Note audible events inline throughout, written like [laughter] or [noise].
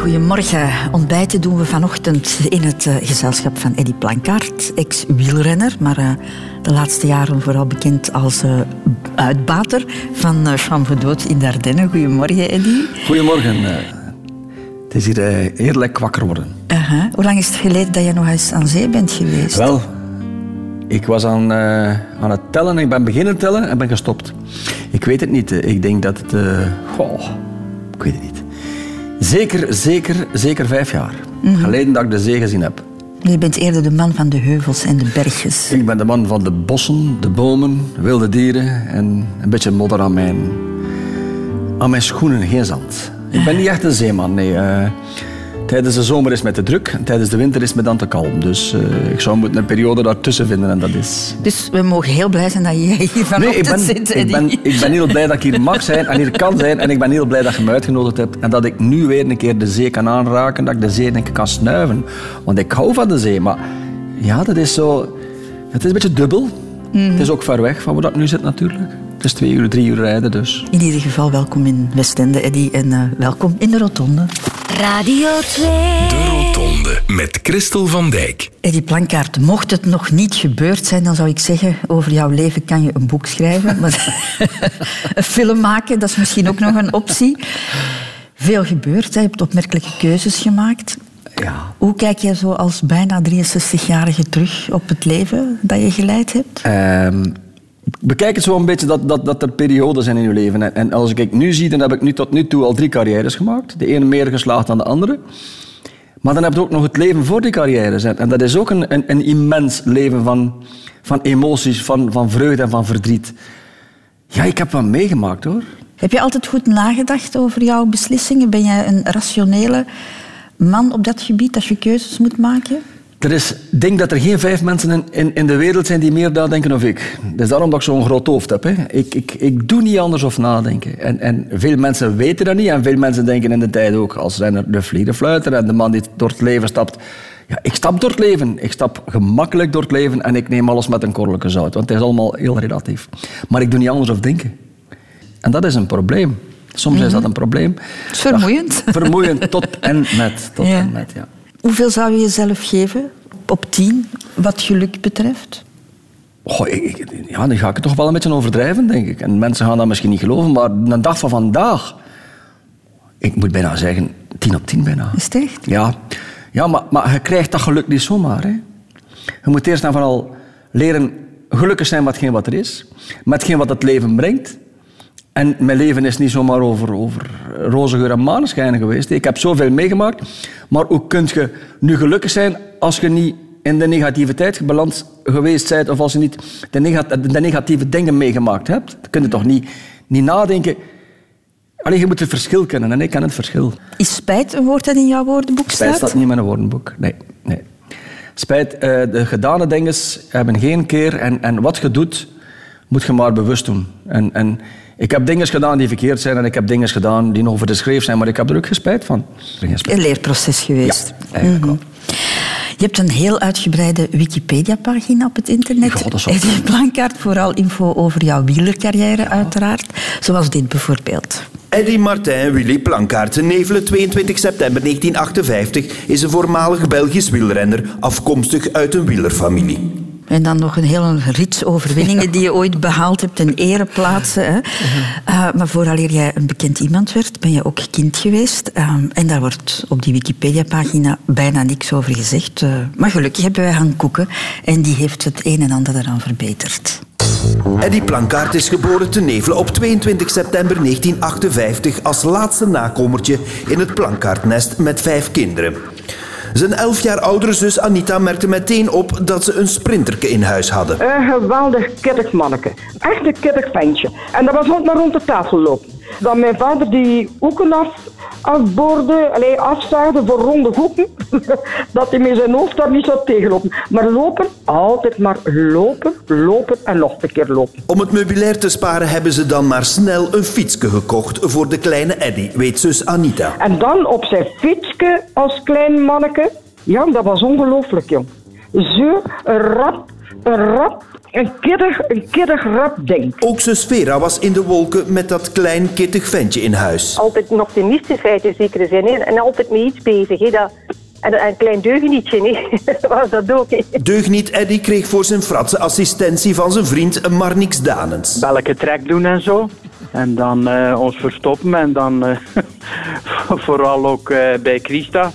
goedemorgen. Ontbijten doen we vanochtend in het uh, gezelschap van Eddy Plankaert, ex-wielrenner, maar uh, de laatste jaren vooral bekend als uh, uitbater van uh, Chambre in Dardenne. Goedemorgen, Eddy. Goedemorgen. het is hier heerlijk wakker worden. -huh. Hoe lang is het geleden dat je nog eens aan zee bent geweest? Wel, ik was aan, aan het tellen. Ik ben beginnen tellen en ben gestopt. Ik weet het niet. Ik denk dat het... Goh, ik weet het niet. Zeker, zeker, zeker vijf jaar. Mm -hmm. Geleden dat ik de zee gezien heb. Je bent eerder de man van de heuvels en de bergjes. Ik ben de man van de bossen, de bomen, wilde dieren en een beetje modder aan mijn, aan mijn schoenen, geen zand. Ik ben niet echt een zeeman, nee. Uh, tijdens de zomer is met te druk en tijdens de winter is met dan te kalm. Dus uh, ik zou moeten een periode daartussen vinden en dat is... Dus we mogen heel blij zijn dat jij hier vanochtend nee, ik ben, zit, ik ben, ik ben heel blij dat ik hier mag zijn en hier kan zijn. En ik ben heel blij dat je me uitgenodigd hebt. En dat ik nu weer een keer de zee kan aanraken. Dat ik de zee denk kan snuiven. Want ik hou van de zee. Maar ja, dat is zo... Het is een beetje dubbel. Mm. Het is ook ver weg van waar dat nu zit natuurlijk. Het is twee uur, drie uur rijden dus. In ieder geval welkom in Westende, Eddy. En uh, welkom in de Rotonde. Radio 2. De Rotonde met Christel van Dijk. Eddy Plankaart, mocht het nog niet gebeurd zijn, dan zou ik zeggen, over jouw leven kan je een boek schrijven. Maar [laughs] een film maken, dat is misschien ook nog een optie. Veel gebeurd, je hebt opmerkelijke keuzes gemaakt. Ja. Hoe kijk je zo als bijna 63-jarige terug op het leven dat je geleid hebt? Um, bekijk het zo een beetje dat, dat, dat er perioden zijn in je leven. En, en als ik nu zie, dan heb ik nu tot nu toe al drie carrières gemaakt. De ene meer geslaagd dan de andere. Maar dan heb je ook nog het leven voor die carrières. En dat is ook een, een, een immens leven van, van emoties, van, van vreugde en van verdriet. Ja, ik heb wat meegemaakt hoor. Heb je altijd goed nagedacht over jouw beslissingen? Ben jij een rationele man op dat gebied als je keuzes moet maken? Er is, ik denk dat er geen vijf mensen in, in, in de wereld zijn die meer nadenken dan ik. Dat is daarom dat ik zo'n groot hoofd heb. Hè. Ik, ik, ik doe niet anders of nadenken. En, en veel mensen weten dat niet. En veel mensen denken in de tijd ook, als renner de vlierenfluiter en de man die door het leven stapt. Ja, ik stap door het leven. Ik stap gemakkelijk door het leven en ik neem alles met een korrelijke zout. Want het is allemaal heel relatief. Maar ik doe niet anders of denken. En dat is een probleem. Soms mm -hmm. is dat een probleem. Het is vermoeiend. Vermoeiend tot en met. Tot [laughs] ja. en met ja. Hoeveel zou je jezelf geven op tien wat geluk betreft? Ik, ik, ja, dan ga ik het toch wel een beetje overdrijven, denk ik. En mensen gaan dat misschien niet geloven, maar een dag van vandaag... Ik moet bijna zeggen, tien op tien bijna. Is het echt? Ja, ja maar, maar je krijgt dat geluk niet zomaar. Hè. Je moet eerst en vooral leren gelukkig zijn met hetgeen wat er is. Met hetgeen wat het leven brengt. En mijn leven is niet zomaar over, over roze geur en maneschijnen geweest. Ik heb zoveel meegemaakt. Maar hoe kun je nu gelukkig zijn als je niet in de negativiteit beland geweest bent of als je niet de, negatieve, de negatieve dingen meegemaakt hebt? Dan kun je toch niet, niet nadenken... Allee, je moet het verschil kennen en ik ken het verschil. Is spijt een woord dat in jouw woordenboek staat? Spijt staat niet in mijn woordenboek, nee. nee. Spijt, uh, de gedane dingen hebben geen keer. En, en wat je doet, moet je maar bewust doen. En, en ik heb dingen gedaan die verkeerd zijn en ik heb dingen gedaan die nog over de schreef zijn, maar ik heb er ook gespijt van. Een leerproces geweest. Ja, eigenlijk mm -hmm. Je hebt een heel uitgebreide Wikipedia-pagina op het internet. God, dat Eddy Blankaart, vooral info over jouw wielercarrière uiteraard. Zoals dit bijvoorbeeld. Eddy Martin Willy Plankaart, Nevelen 22 september 1958, is een voormalig Belgisch wielrenner, afkomstig uit een wielerfamilie. En dan nog een hele rits overwinningen die je ooit behaald hebt en ereplaatsen. Hè. Uh, maar vooraleer jij een bekend iemand werd, ben je ook kind geweest. Uh, en daar wordt op die Wikipedia-pagina bijna niks over gezegd. Uh, maar gelukkig hebben wij Han Koeken en die heeft het een en ander eraan verbeterd. Eddy Plankaart is geboren te Nevelen op 22 september 1958 als laatste nakomertje in het Plankaartnest met vijf kinderen. Zijn elf jaar oudere zus Anita merkte meteen op dat ze een sprinterke in huis hadden. Een geweldig manneke. Echt een kittig ventje. En dat was ook maar rond de tafel lopen. Dan mijn vader die hoeken af, afboorde, allee, afzaagde voor ronde hoeken. [laughs] dat hij met zijn hoofd daar niet zou tegenlopen. Maar lopen, altijd maar lopen, lopen en nog een keer lopen. Om het meubilair te sparen hebben ze dan maar snel een fietsje gekocht voor de kleine Eddy, weet zus Anita. En dan op zijn fietsje als klein manneke. Ja, dat was ongelooflijk, jong. Zo rap een rap, een kiddig, een kiddig rap ding. Ook zus Vera was in de wolken met dat klein kittig ventje in huis. Altijd een optimistischheid in zekere zin. Hè. En altijd met iets bezig. Hè. Dat, en een klein deugenietje, hè. [laughs] was dat ook. Hè. Deugniet Eddy kreeg voor zijn fratse assistentie van zijn vriend Marnix Danens. welke trek doen en zo. En dan eh, ons verstoppen en dan eh, [laughs] vooral ook eh, bij Christa.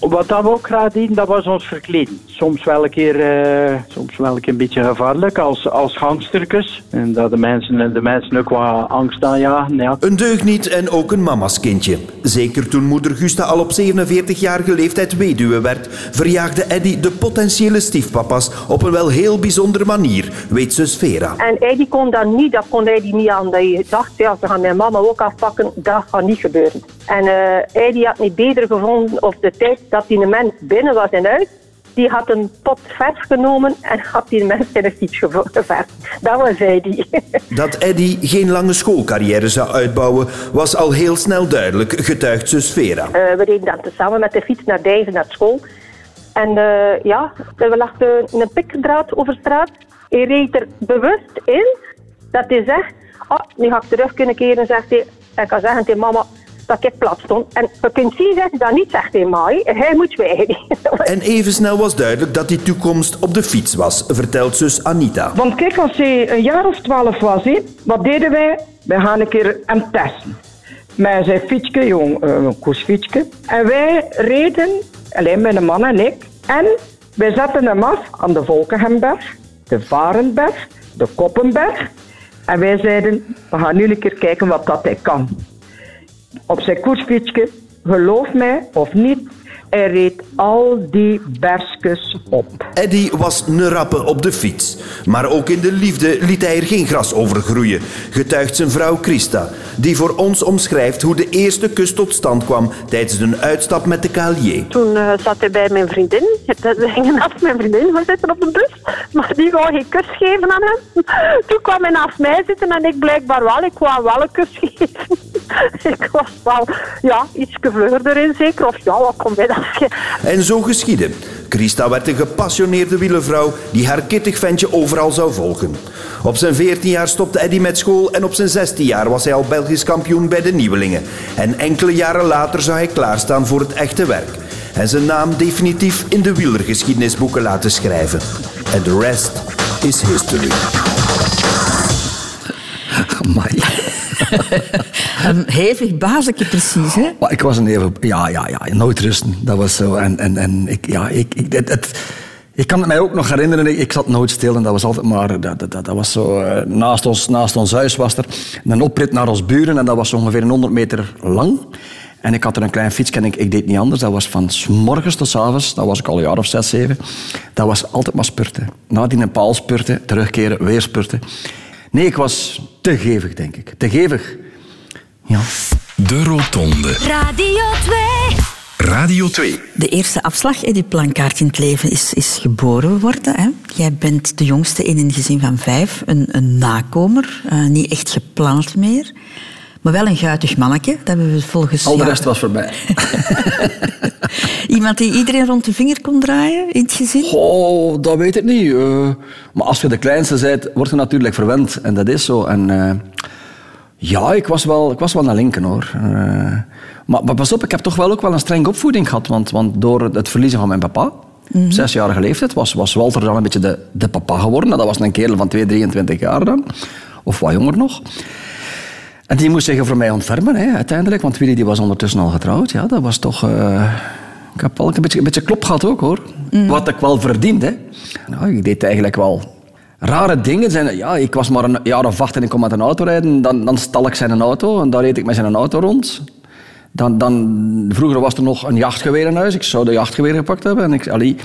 Wat dat we ook graag deden, dat was ons verkleden. Soms wel een keer, eh, soms wel een, keer een beetje gevaarlijk als, als gangsterkes. En dat de mensen, de mensen ook wat angst aanjagen. Ja. Een deugniet en ook een mama's kindje. Zeker toen moeder Gusta al op 47-jarige leeftijd weduwe werd, verjaagde Eddy de potentiële stiefpapa's op een wel heel bijzondere manier, weet zus Vera. En hij die kon dat niet, dat kon hij die niet aan. Dat je dacht, ja, ze gaan mijn mama ook afpakken. Dat gaat niet gebeuren. En eh hij die had niet beter gevonden op de tijd dat die een mens binnen was en uit. Die had een pot vers genomen en had die mens in een fiets geverfd. Dat was hij. [laughs] Dat Eddy geen lange schoolcarrière zou uitbouwen, was al heel snel duidelijk, getuigt zus Vera. Eh, we reden dan samen met de fiets naar Dijven naar school. En eh, ja, lag eh, een pikdraad over straat. Hij reed er bewust in dat hij zegt... Oh, nu ga ik terug kunnen keren, zegt hij. En kan zeggen tegen mama dat ik plat stond. En je kunt zien dat hij dat niet zegt tegen mij. Hij moet zwijgen. [laughs] En even snel was duidelijk dat die toekomst op de fiets was, vertelt zus Anita. Want kijk, als hij een jaar of twaalf was, hè, wat deden wij? Wij gaan een keer hem testen. Met zijn fietsje, jong, eh, een koersfietsje. En wij reden, alleen mijn man en ik. En wij zetten hem af aan de Volkenhemberg, de Varenberg, de Koppenberg. En wij zeiden, we gaan nu een keer kijken wat dat hij kan. Op zijn koersfietsje, geloof mij of niet, hij reed al die bergjes op. Eddy was een rappe op de fiets. Maar ook in de liefde liet hij er geen gras over groeien, getuigt zijn vrouw Christa, die voor ons omschrijft hoe de eerste kus tot stand kwam tijdens een uitstap met de KLJ. Toen eh, zat hij bij mijn vriendin. We gingen naast mijn vriendin gaan zitten op de bus. Maar die wou geen kus geven aan hem. [laughs] Toen kwam hij naast mij zitten en ik blijkbaar wel. Ik wou wel een kus [laughs] geven. [laughs] ik was wel ja, iets gevleurder in zeker. Of ja, wat kon mij dat [laughs] En zo geschiedde. Christa werd een gepassioneerde wielervrouw die haar kittig ventje overal zou volgen. Op zijn 14 jaar stopte Eddy met school en op zijn 16 jaar was hij al Belgisch kampioen bij de Nieuwelingen. En enkele jaren later zou hij klaarstaan voor het echte werk. En zijn naam definitief in de wielergeschiedenisboeken laten schrijven. En de rest is history. Amai. [laughs] Een hevig bazetje precies, hè? Maar ik was een even... Ja, ja, ja. Nooit rusten. Dat was zo. En, en, en ik, ja, ik, ik, het, het- ik kan het mij ook nog herinneren. Ik, zat nooit stil en dat was altijd maar... Dat, dat, dat, was zo... eh, naast, ons, naast ons huis was er een oprit naar ons buren. En dat was ongeveer een 100 meter lang. En ik had er een klein fietsje en ik, ik deed niet anders. Dat was van s morgens tot s avonds. Dat was ik al een jaar of zes, zeven. Dat was altijd maar spurten. Nadien een paal spurten, terugkeren, weer spurten. Nee, ik was te gevig, denk ik. Te gevig. Ja. De Rotonde. Radio 2. Radio 2. De eerste afslag, Eddie Plankaart, in het leven is, is geboren worden. Hè? Jij bent de jongste in een gezin van vijf, een, een nakomer, eh, niet echt gepland meer. Maar wel een guitig manneke, dat hebben we volgens Al de rest was voorbij. [laughs] Iemand die iedereen rond de vinger kon draaien in het gezin? Oh, dat weet ik niet. eh. maar als je de kleinste bent, word je natuurlijk verwend. En dat is zo. En, eh, ja, ik was wel, ik was wel naar linken hoor. Eh, maar, maar pas op, ik heb toch wel ook wel een strenge opvoeding gehad. Want, want door het verliezen van mijn papa, op zesjarige leeftijd, was, was Walter dan een beetje de, de papa geworden. Dat was een kerel van 2, 23 jaar dan. Of wat jonger nog. En die moest zich voor mij ontfermen, hè, uiteindelijk. Want Willy die was ondertussen al getrouwd. Ja, dat was toch... ik heb wel een beetje, een beetje klop gehad ook, hoor. Wat ik wel verdiende. Nou, ik deed eigenlijk wel rare dingen. Zijn, ja, ik was maar een jaar of acht en ik kon met een auto rijden. Dan, dan stal ik zijn auto en dan reed ik met zijn auto rond. Dan, dan, vroeger was er nog een jachtgeweer in huis. Ik zou de jachtgeweer gepakt hebben. En ik, allee,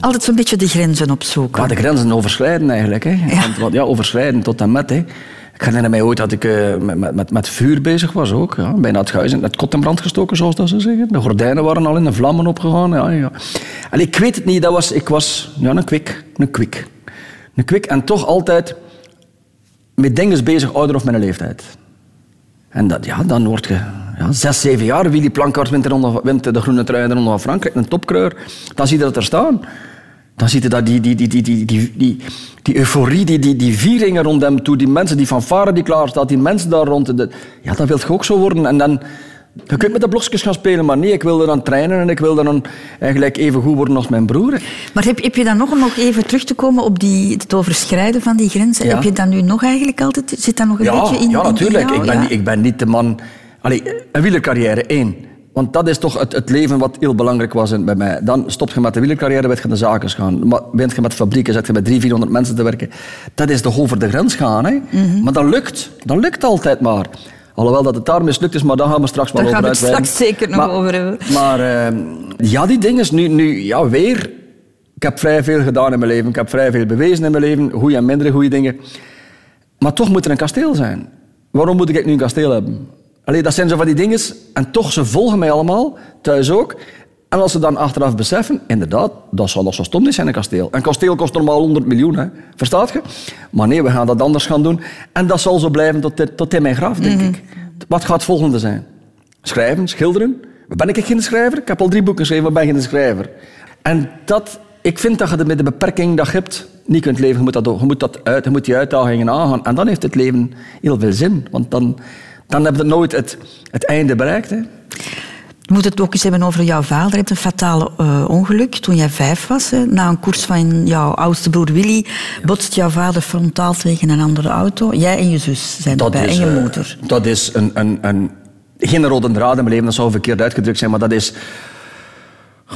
Altijd zo'n beetje de grenzen opzoeken. ja, de grenzen overschrijden eigenlijk. Hè. Want, want, ja, overschrijden tot en met. Hè. Ik herinner mij ooit dat ik eh, met, met- met, vuur bezig was ook. Ja. Bijna het huis in het kot in brand gestoken, zoals dat ze zeggen. De gordijnen waren al in de vlammen opgegaan. Ja, ja. En ik weet het niet, dat was, ik was ja, een kwik. Een kwik. Een kwik en toch altijd met dingen bezig, ouder of mijn leeftijd. En dat, ja, dan word je ja, zes, zeven jaar. Willy Plankaart wint, de ronde- wint de groene trui in de Ronde van Frankrijk. Een topkreur. Dan zie je dat er staan. Dan zie je dat die, die, die, die, die, die, die, die euforie, die, die, die vieringen rond hem toe, die mensen, die fanfare die klaar staat, die mensen daar rond. de- ja, dat wil je ook zo worden. En dan, je kunt met de blokjes gaan spelen, maar nee, ik wilde dan trainen en ik wilde dan eigenlijk even goed worden als mijn broer. Maar heb, heb je dan nog, om nog even terug te komen op die, het overschrijden van die grenzen, Ja. heb je dat nu nog eigenlijk altijd, zit dat nog een Ja, beetje in ja in natuurlijk. jou? ik, ben, Ja. ik ben niet de man... Allee, een wielercarrière, één. Want dat is toch het, het leven wat heel belangrijk was bij mij. Dan stop je met de wielercarrière, werd je naar de zaken gaan. Maar bent je met fabrieken, zet je met 300, 400 mensen te werken. Dat is toch over de grens gaan. Hè? Mhm. Maar dat lukt. Dat lukt altijd maar. Alhoewel dat het daar mislukt is, maar daar gaan we straks wel Daar over gaan we het uitweiden. straks zeker nog over hebben. Maar eh, ja, die dingen is nu, nu ja, weer... Ik heb vrij veel gedaan in mijn leven. Ik heb vrij veel bewezen in mijn leven. Goede en minder goede dingen. Maar toch moet er een kasteel zijn. Waarom moet ik nu een kasteel hebben? Allee, dat zijn zo van die dingen. En toch, ze volgen mij allemaal, thuis ook. En als ze dan achteraf beseffen, inderdaad, dat zal nog zo stom niet zijn, een kasteel. Een kasteel kost normaal 100 miljoen, hè. verstaat je? Maar nee, we gaan dat anders gaan doen. En dat zal zo blijven tot, tot in mijn graf, denk ik. Wat gaat het volgende zijn? Schrijven, schilderen. Ben ik geen schrijver? Ik heb al drie boeken geschreven, maar ben geen schrijver. En dat, ik vind dat je met de beperking dat je hebt niet kunt leven. Je moet, dat, je moet, dat uit, je moet die uitdagingen aangaan. En dan heeft het leven heel veel zin. Want dan, dan heb je nooit het, het einde bereikt. Hè. We moeten het ook eens hebben over jouw vader. Je hebt een fataal eh, ongeluk toen jij vijf was. Hè. Na een koers van jouw oudste broer Willy botst jouw vader frontaal tegen een andere auto. Jij en je zus zijn erbij en je eh, moeder. dat is een, een, een, geen rode draad in mijn leven, dat zou verkeerd uitgedrukt zijn, maar dat is...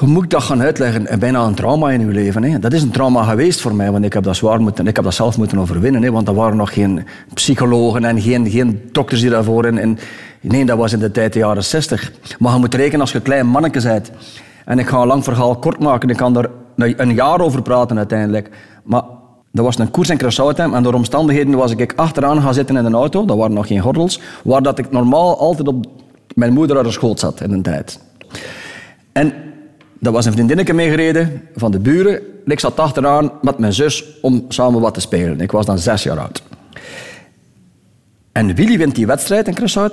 Je moet dat gaan uitleggen, en bijna een trauma in je leven. Hè. Dat is een trauma geweest voor mij, want ik heb dat, zwaar moeten, ik heb dat zelf moeten overwinnen. Hè, want er waren nog geen psychologen en geen, geen dokters die daarvoor... En, nee, dat was in de tijd de jaren 60. Maar je moet rekenen als je klein manneke bent. En ik ga een lang verhaal kort maken, ik kan daar een jaar over praten uiteindelijk. Maar dat was een koers in Curaçao en door omstandigheden was ik achteraan gaan zitten in een auto, dat waren nog geen gordels, waar dat ik normaal altijd op mijn moeder aan de schoot zat in een tijd. En daar was een vriendinnetje meegereden van de buren. En ik zat achteraan met mijn zus om samen wat te spelen. Ik was dan zes jaar oud. En Willy wint die wedstrijd in Curaçao.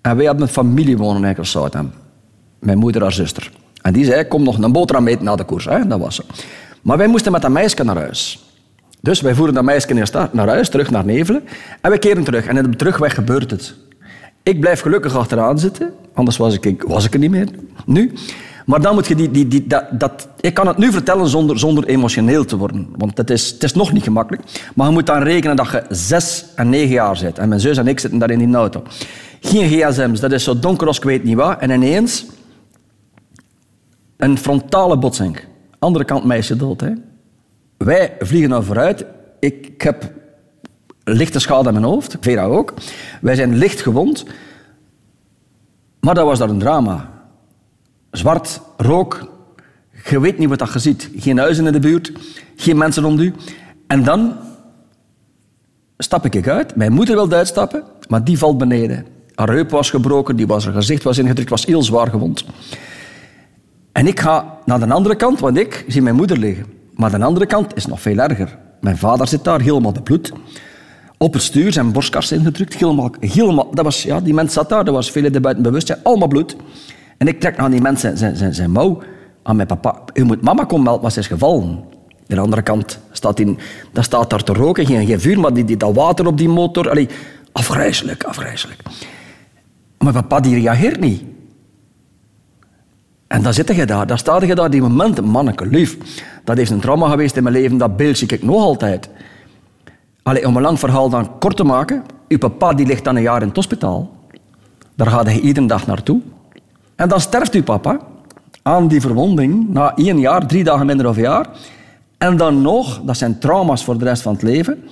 En wij hadden een familie wonen in Curaçao. Mijn moeder haar zuster. En die zei, kom nog een boterham eten na de koers. Hè? Dat was. Maar wij moesten met dat meisje naar huis. Dus wij voeren dat meisje eerst naar huis, terug naar Nevelen. En we keren terug. En in de terugweg gebeurt het. Ik blijf gelukkig achteraan zitten, anders was ik, was ik er niet meer. Nu. Maar dan moet je die... die, die dat, dat, ik kan het nu vertellen zonder, zonder emotioneel te worden. Want het is, het is nog niet gemakkelijk. Maar je moet dan rekenen dat je zes en negen jaar zit. En mijn zus en ik zitten daar in die auto. Geen gsm's, dat is zo donker als ik weet niet wat. En ineens... Een frontale botsing. Andere kant meisje dood. Hè. Wij vliegen naar vooruit. Ik, ik heb lichte schade aan mijn hoofd. Vera ook. Wij zijn licht gewond. Maar dat was daar een drama. Zwart, rook. Je weet niet wat dat je ziet. Geen huizen in de buurt. Geen mensen rond u. En dan stap ik uit. Mijn moeder wilde uitstappen, maar die valt beneden. Haar heup was gebroken, die was, haar gezicht was ingedrukt, was heel zwaar gewond. En ik ga naar de andere kant, want ik zie mijn moeder liggen. Maar de andere kant is nog veel erger. Mijn vader zit daar, helemaal bebloed. Op het stuur, zijn borstkast ingedrukt. Helemaal, helemaal, dat was, ja, die mens zat daar, dat was veel de buiten bewustzijn, allemaal bloed. En ik trek naar die mens zijn, mouw aan mijn papa. U moet mama komen melden, ze is gevallen. Aan de andere kant staat, in, dat staat daar te roken, geen, vuur, maar die, die, dat water op die motor. Allee, afgrijzelijk, afgrijzelijk. Maar papa die reageert niet. En dan zit je daar, daar sta je daar, die momenten, manneke, lief. Dat heeft een trauma geweest in mijn leven, dat beeld zie ik nog altijd. Allee, om een lang verhaal dan kort te maken, uw papa die ligt dan een jaar in het hospitaal. Daar gaat hij iedere dag naartoe. En dan sterft uw papa aan die verwonding, na één jaar, drie dagen minder of een jaar. En dan nog, dat zijn trauma's voor de rest van het leven,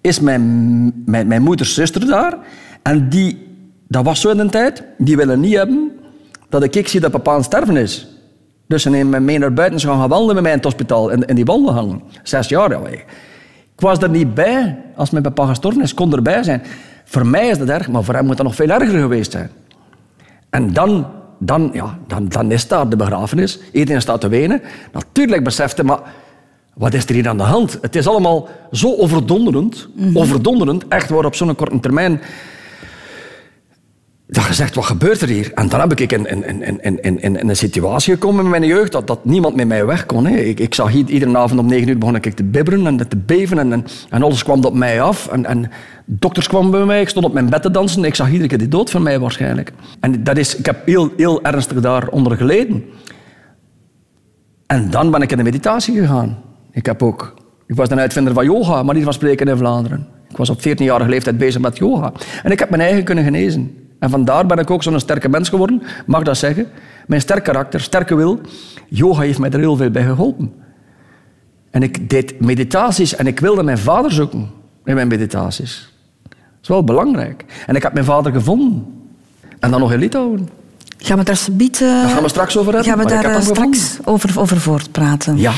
is mijn, mijn, mijn moeders zuster daar. En die, dat was zo in de tijd, die willen niet hebben dat ik, ik zie dat papa aan het sterven is. Dus ze nemen me mee naar buiten, ze gaan gaan wandelen met mij in het hospitaal, in, die wandelgangen. Zes jaar alweer. Ik was er niet bij als mijn papa gestorven is, kon erbij zijn. Voor mij is dat erg, maar voor hem moet dat nog veel erger geweest zijn. En dan, dan, ja, dan, dan is daar de begrafenis. Iedereen staat te wenen. Natuurlijk besefte, maar wat is er hier aan de hand? Het is allemaal zo overdonderend, overdonderend, echt waar op zo'n korte termijn. Dat je zegt, wat gebeurt er hier? En dan heb ik in, een situatie gekomen in mijn jeugd dat, dat niemand met mij weg kon. Hè. Ik, ik zag iedere avond om negen uur begon ik te bibberen en te beven en, en, alles kwam op mij af. En, en dokters kwamen bij mij, ik stond op mijn bed te dansen. Ik zag iedere keer die dood van mij waarschijnlijk. En dat is, ik heb heel, heel ernstig daaronder geleden. En dan ben ik in de meditatie gegaan. Ik, heb ook, ik was een uitvinder van yoga, maar niet van spreken in Vlaanderen. Ik was op 14-jarige leeftijd bezig met yoga. En ik heb mijn eigen kunnen genezen. En vandaar ben ik ook zo'n sterke mens geworden, mag dat zeggen. Mijn sterk karakter, sterke wil. Yoga heeft mij er heel veel bij geholpen. En ik deed meditaties en ik wilde mijn vader zoeken in mijn meditaties. Dat is wel belangrijk. En ik heb mijn vader gevonden. En dan nog in Litouwen. Gaan we daar subiet, eh, Daar gaan we straks over hebben. gaan we daar eh, gevonden. straks over, over voortpraten. Ja.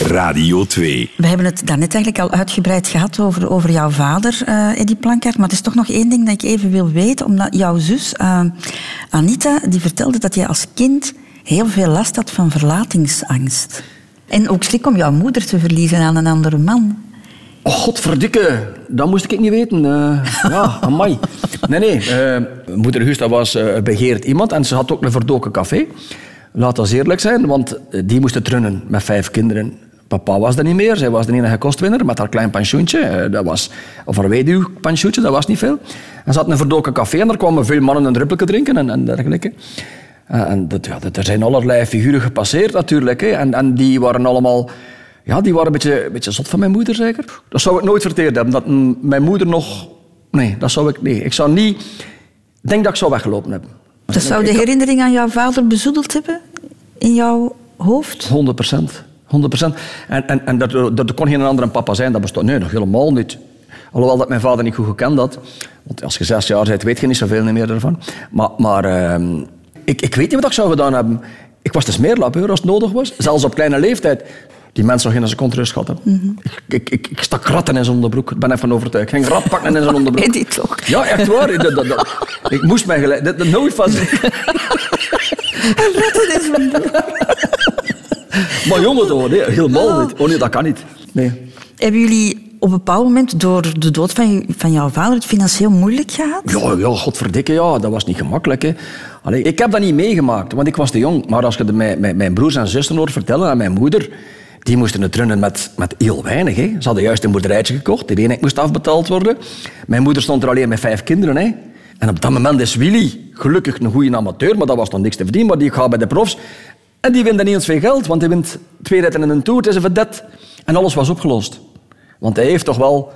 Radio 2. We hebben het daarnet eigenlijk al uitgebreid gehad over, over jouw vader, eh Eddie Plankaert. Maar er is toch nog één ding dat ik even wil weten. Omdat jouw zus, eh, Anita, die vertelde dat jij als kind heel veel last had van verlatingsangst. En ook schrik om jouw moeder te verliezen aan een andere man. Oh, godverdikke. Dat moest ik niet weten. Eh, ja, [laughs] amai. Nee, nee. eh, moeder Gusta was eh, begeerd iemand en ze had ook een verdoken café. Laat dat eerlijk zijn, want die moest het runnen met vijf kinderen. Papa was er niet meer. Zij was de enige kostwinner met haar klein pensioentje. Eh, dat was, of haar weduwpensioentje, dat was niet veel. En ze had een verdoken café en er kwamen veel mannen een druppeltje drinken en, en dergelijke. Eh, en dat, ja, dat, er zijn allerlei figuren gepasseerd natuurlijk. Hè. En, en die waren allemaal... Ja, die waren een beetje, een beetje zot van mijn moeder, zeker. Dat zou ik nooit verteerd hebben. Dat mijn moeder nog... Nee, dat zou ik... Nee, ik zou niet... Ik denk dat ik zou weggelopen hebben. Dat zou de herinnering aan jouw vader bezoedeld hebben in jouw hoofd? 100 procent. 100 procent. En, en, en dat, er- dat kon geen andere papa zijn, dat bestond... Nee, nog helemaal niet. Alhoewel dat mijn vader niet goed gekend had. Want als je zes jaar bent, weet je niet zoveel meer ervan. Maar, maar ehm, ik, ik weet niet wat ik zou gedaan hebben. Ik was smeerlap, hoor, als het nodig was. Zelfs op kleine leeftijd. Die mensen nog geen seconde rust gehad hebben. ik, ik, ik, ik stak ratten in zijn onderbroek. Ik ben ervan overtuigd. Ik ging rat pakken in zijn [laughs] onderbroek. Eddie toch? Ja, echt waar. Dat, dat, dat- ik moest mij gelijk... Dat, dat nooit van zeggen. [laughs] [laughs] [laughs] Maar jongen toch, nee, helemaal niet. Oh nee, dat kan niet. Nee. Hebben jullie op een bepaald moment door de dood van, van jouw vader het financieel moeilijk gehad? Ja, ja, godverdikke, ja, dat was niet gemakkelijk. Hè. Allee, ik heb dat niet meegemaakt, want ik was te jong. Maar als je de, mijn, mijn, mijn broers en zussen hoort vertellen en mijn moeder... Die moesten het runnen met, met heel weinig. Hè. Ze hadden juist een boerderijtje gekocht. De ene moest afbetaald worden. Mijn moeder stond er alleen met vijf kinderen. Hè. En op dat moment is Willy gelukkig een goede amateur, maar dat was dan niks te verdienen. Maar die gaat bij de profs. En die wint dan niet eens veel geld, want hij wint twee ritten in een toer. Het is een vedette. En alles was opgelost. Want hij heeft toch wel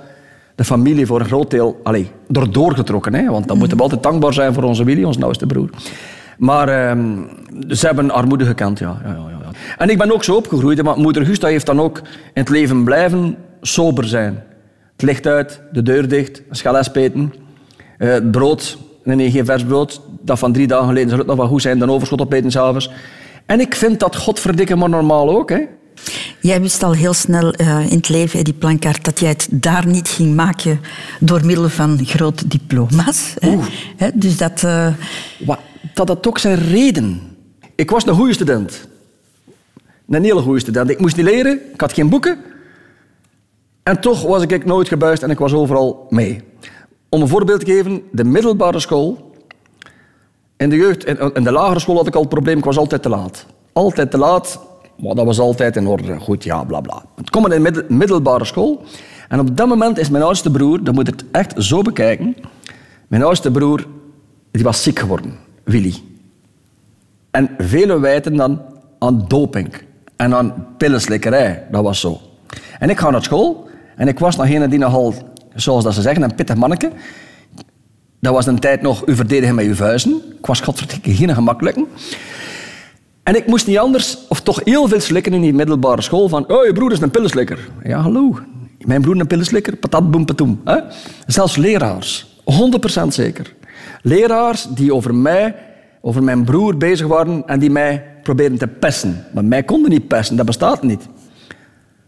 de familie voor een groot deel allee, erdoor getrokken. Hè? Want dan moeten we altijd dankbaar zijn voor onze Willy, ons nauwste broer. Maar ehm, ze hebben armoede gekend, ja. Ja, ja, ja. En ik ben ook zo opgegroeid. Maar moeder Gusta heeft dan ook in het leven blijven sober zijn. Het licht uit, de deur dicht, een. Eh, het brood, nee, geen vers brood. Dat van drie dagen geleden zou het nog wel goed zijn. Dan overschot opeten s'avonds. En ik vind dat godverdikke maar normaal ook. Hè? Jij wist al heel snel eh, in het leven, Eddie Plankaert, dat jij het daar niet ging maken door middel van grote diploma's. Hè? Hè, dus dat... eh, Wat, dat had ook zijn reden. Ik was een goede student. Een hele goede student. Ik moest niet leren, ik had geen boeken. En toch was ik nooit gebuist en ik was overal mee. Om een voorbeeld te geven, de middelbare school. In de jeugd, in, de lagere school had ik al het probleem, ik was altijd te laat. Altijd te laat, maar dat was altijd in orde. Goed, ja, bla bla. Het kwam in de middel- middelbare school. En op dat moment is mijn oudste broer, dat moet het echt zo bekijken. Mijn oudste broer, die was ziek geworden, Willy. En velen wijten dan aan doping en aan pillenslikkerij. Dat was zo. En ik ga naar school en ik was nog een die nogal, zoals dat ze zeggen, een pittig manneke. Dat was een tijd nog u verdedigen met uw vuisten. Ik was godverdikke geen gemakkelijke. En ik moest niet anders, of toch heel veel slikken in die middelbare school van oh, je broer is een pillenslikker. Ja, hallo. Mijn broer een pillenslikker, patat, boem, patoem. Hè? Zelfs leraars. 100% zeker. Leraars die over mij, over mijn broer bezig waren en die mij probeerden te pesten. Maar mij konden niet pesten, dat bestaat niet.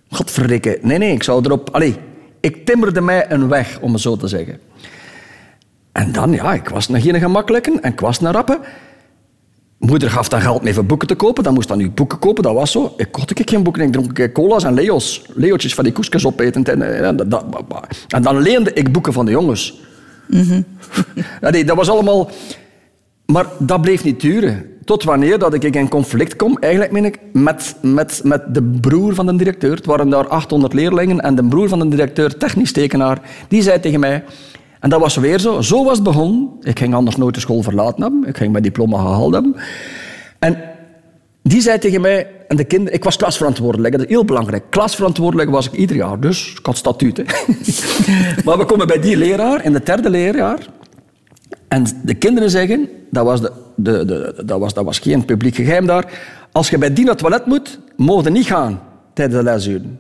Godverdikke. Nee, nee, ik zou erop... Allee, ik timmerde mij een weg, om het zo te zeggen. En dan, ja, ik was nog geen gemakkelijke en ik was een rappe. Moeder gaf dan geld mee voor boeken te kopen. Dan moest dan nu boeken kopen, dat was zo. Ik kocht ik geen boeken, ik dronk cola's en leo's. Leootjes van die koekjes opeten. En, en, dat- dat- en dan leende ik boeken van de jongens. [laughs] Nee, dat was allemaal... Maar dat bleef niet duren. Tot wanneer dat ik in conflict kom, eigenlijk meen ik, met, met, met de broer van de directeur. Het waren daar 800 leerlingen en de broer van de directeur, technisch tekenaar, die zei tegen mij... En dat was weer zo. Zo was het begonnen. Ik ging anders nooit de school verlaten hebben. Ik ging mijn diploma gehaald hebben. En die zei tegen mij, en de kinderen, ik was klasverantwoordelijk, dat is heel belangrijk. Klasverantwoordelijk was ik ieder jaar, dus ik had statuut. [laughs] Maar we komen bij die leraar, in het derde leerjaar. En de kinderen zeggen, dat was, de, de, de, dat was, dat was geen publiek geheim daar, als je bij die naar het toilet moet, mogen niet gaan tijdens de lesuren.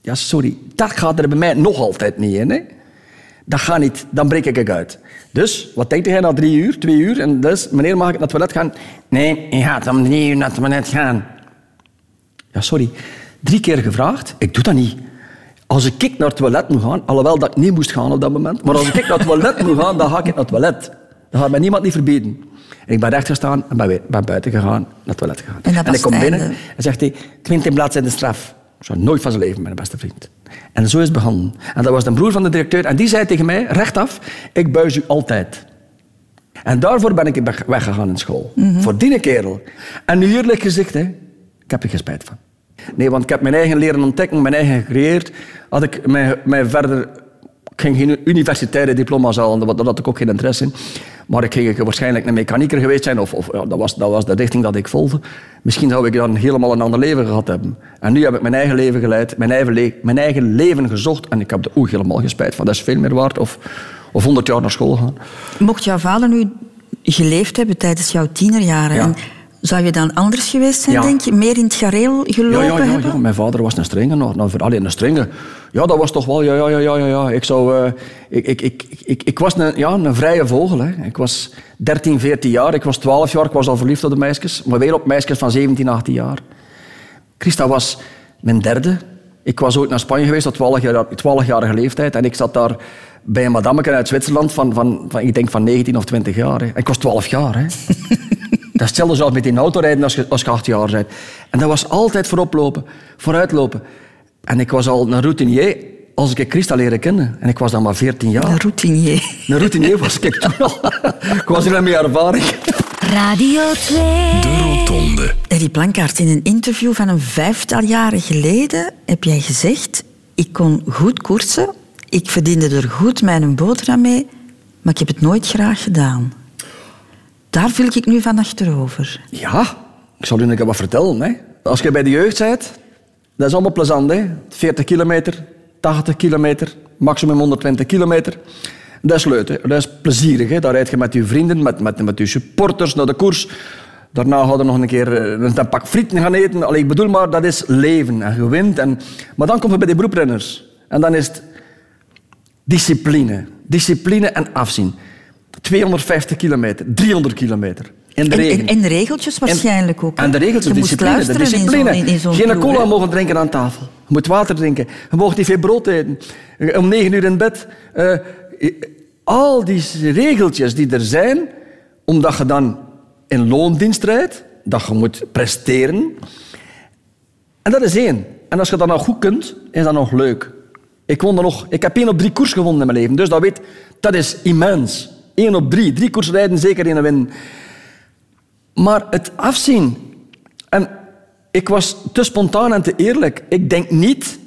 Ja, sorry, dat gaat er bij mij nog altijd niet in. Hè. Dat gaat niet, dan breek ik het uit. Dus, wat denkt jij na drie uur, twee uur? En dus, meneer, mag ik naar het toilet gaan? Nee, je gaat om drie uur naar het toilet gaan. Ja, sorry. Drie keer gevraagd, ik doe dat niet. Als ik naar het toilet moet gaan, alhoewel dat ik niet moest gaan op dat moment, maar als ik naar het toilet moet gaan, dan ga ik naar het toilet. Dat gaat mij niemand niet verbieden. En ik ben recht gestaan en ben, buiten gegaan, naar het toilet gegaan. En dat was ik kom binnen en zegt hij, twintig bladzijden straf. Zou nooit van zijn leven, mijn beste vriend. En zo is het begonnen. En dat was de broer van de directeur. En die zei tegen mij, rechtaf, ik buis u altijd. En daarvoor ben ik weg- weggegaan in school. Voor die kerel. En nu eerlijk gezegd, hè, ik heb er geen spijt van. Nee, want ik heb mijn eigen leren ontdekken, mijn eigen gecreëerd. Had ik mij, mij verder... Ik ging geen universitaire diploma's halen, daar had ik ook geen interesse in. Maar ik ging waarschijnlijk een mechanieker geweest zijn, of, of ja, dat, was, dat was de richting dat ik volgde. Misschien zou ik dan helemaal een ander leven gehad hebben. En nu heb ik mijn eigen leven geleid, mijn eigen, le- mijn eigen leven gezocht, en ik heb er ook helemaal geen spijt van. Dat is veel meer waard. Of, of 100 jaar naar school gaan. Mocht jouw vader nu geleefd hebben tijdens jouw tienerjaren, Ja. en zou je dan anders geweest zijn, Ja. denk je? Meer in het gareel gelopen Ja, ja, ja, hebben? ja, mijn vader was een strenge. Nou, nou, alleen een strenge. Ja, dat was toch wel... Ja, ja, ja, ja, ja. Ik, zou, eh, ik, ik, ik, ik, ik was een, ja, een vrije vogel. Hè. Ik was 13, 14 jaar. Ik was 12 jaar. Ik was al verliefd op de meisjes. Maar weer op meisjes van 17, 18 jaar. Christa was mijn derde. Ik was ooit naar Spanje geweest op 12 jaar, 12-jarige leeftijd. En ik zat daar bij een madameke uit Zwitserland van, van, van, ik denk van 19 of 20 jaar. Hè. Ik was 12 jaar. Hè. [laughs] Dat is hetzelfde zoals met in auto rijden als je, als je acht jaar bent. En dat was altijd vooroplopen, vooruitlopen. En ik was al een routinier als ik Christa leren kennen. En ik was dan maar 14 jaar. Een routinier. Een routinier was ik toen al. [laughs] ik was er mee ervaring. Radio 2. De Rotonde. Eddie Plankaart, in een interview van een vijftal jaren geleden heb jij gezegd... Ik kon goed koersen, ik verdiende er goed mijn boterham mee, maar ik heb het nooit graag gedaan. Daar viel ik nu van achterover. Ja, ik zal u een wat vertellen. Hè. Als je bij de jeugd bent, dat is allemaal plezant. Hè. 40 kilometer, 80 kilometer, maximum 120 kilometer. Dat is leuk, dat is plezierig. Hè. Daar rijd je met je vrienden, met, met, met je supporters naar de koers. Daarna gaan we nog een keer eh, een pak frieten gaan eten. Allee, ik bedoel maar, dat is leven en je wint. En... Maar dan kom je bij de beroeprenners. En dan is het discipline. Discipline en afzien. 250 kilometer, 300 kilometer. In de En, regeltjes waarschijnlijk ook. hè? En de regels, de discipline. De in discipline. in, in zo'n Geen cola mogen drinken aan tafel. Je moet water drinken. Je mag niet veel brood eten. Om negen uur in bed. Eh, al die regeltjes die er zijn, omdat je dan in loondienst rijdt, dat je moet presteren. En dat is één. En als je dat nou goed kunt, is dat nog leuk. Ik, won er nog, ik heb één op drie koers gewonnen in mijn leven. Dus dat, weet, dat is immens. Eén op drie. Drie koers rijden, zeker een win. Maar het afzien. En ik was te spontaan en te eerlijk. Ik denk niet...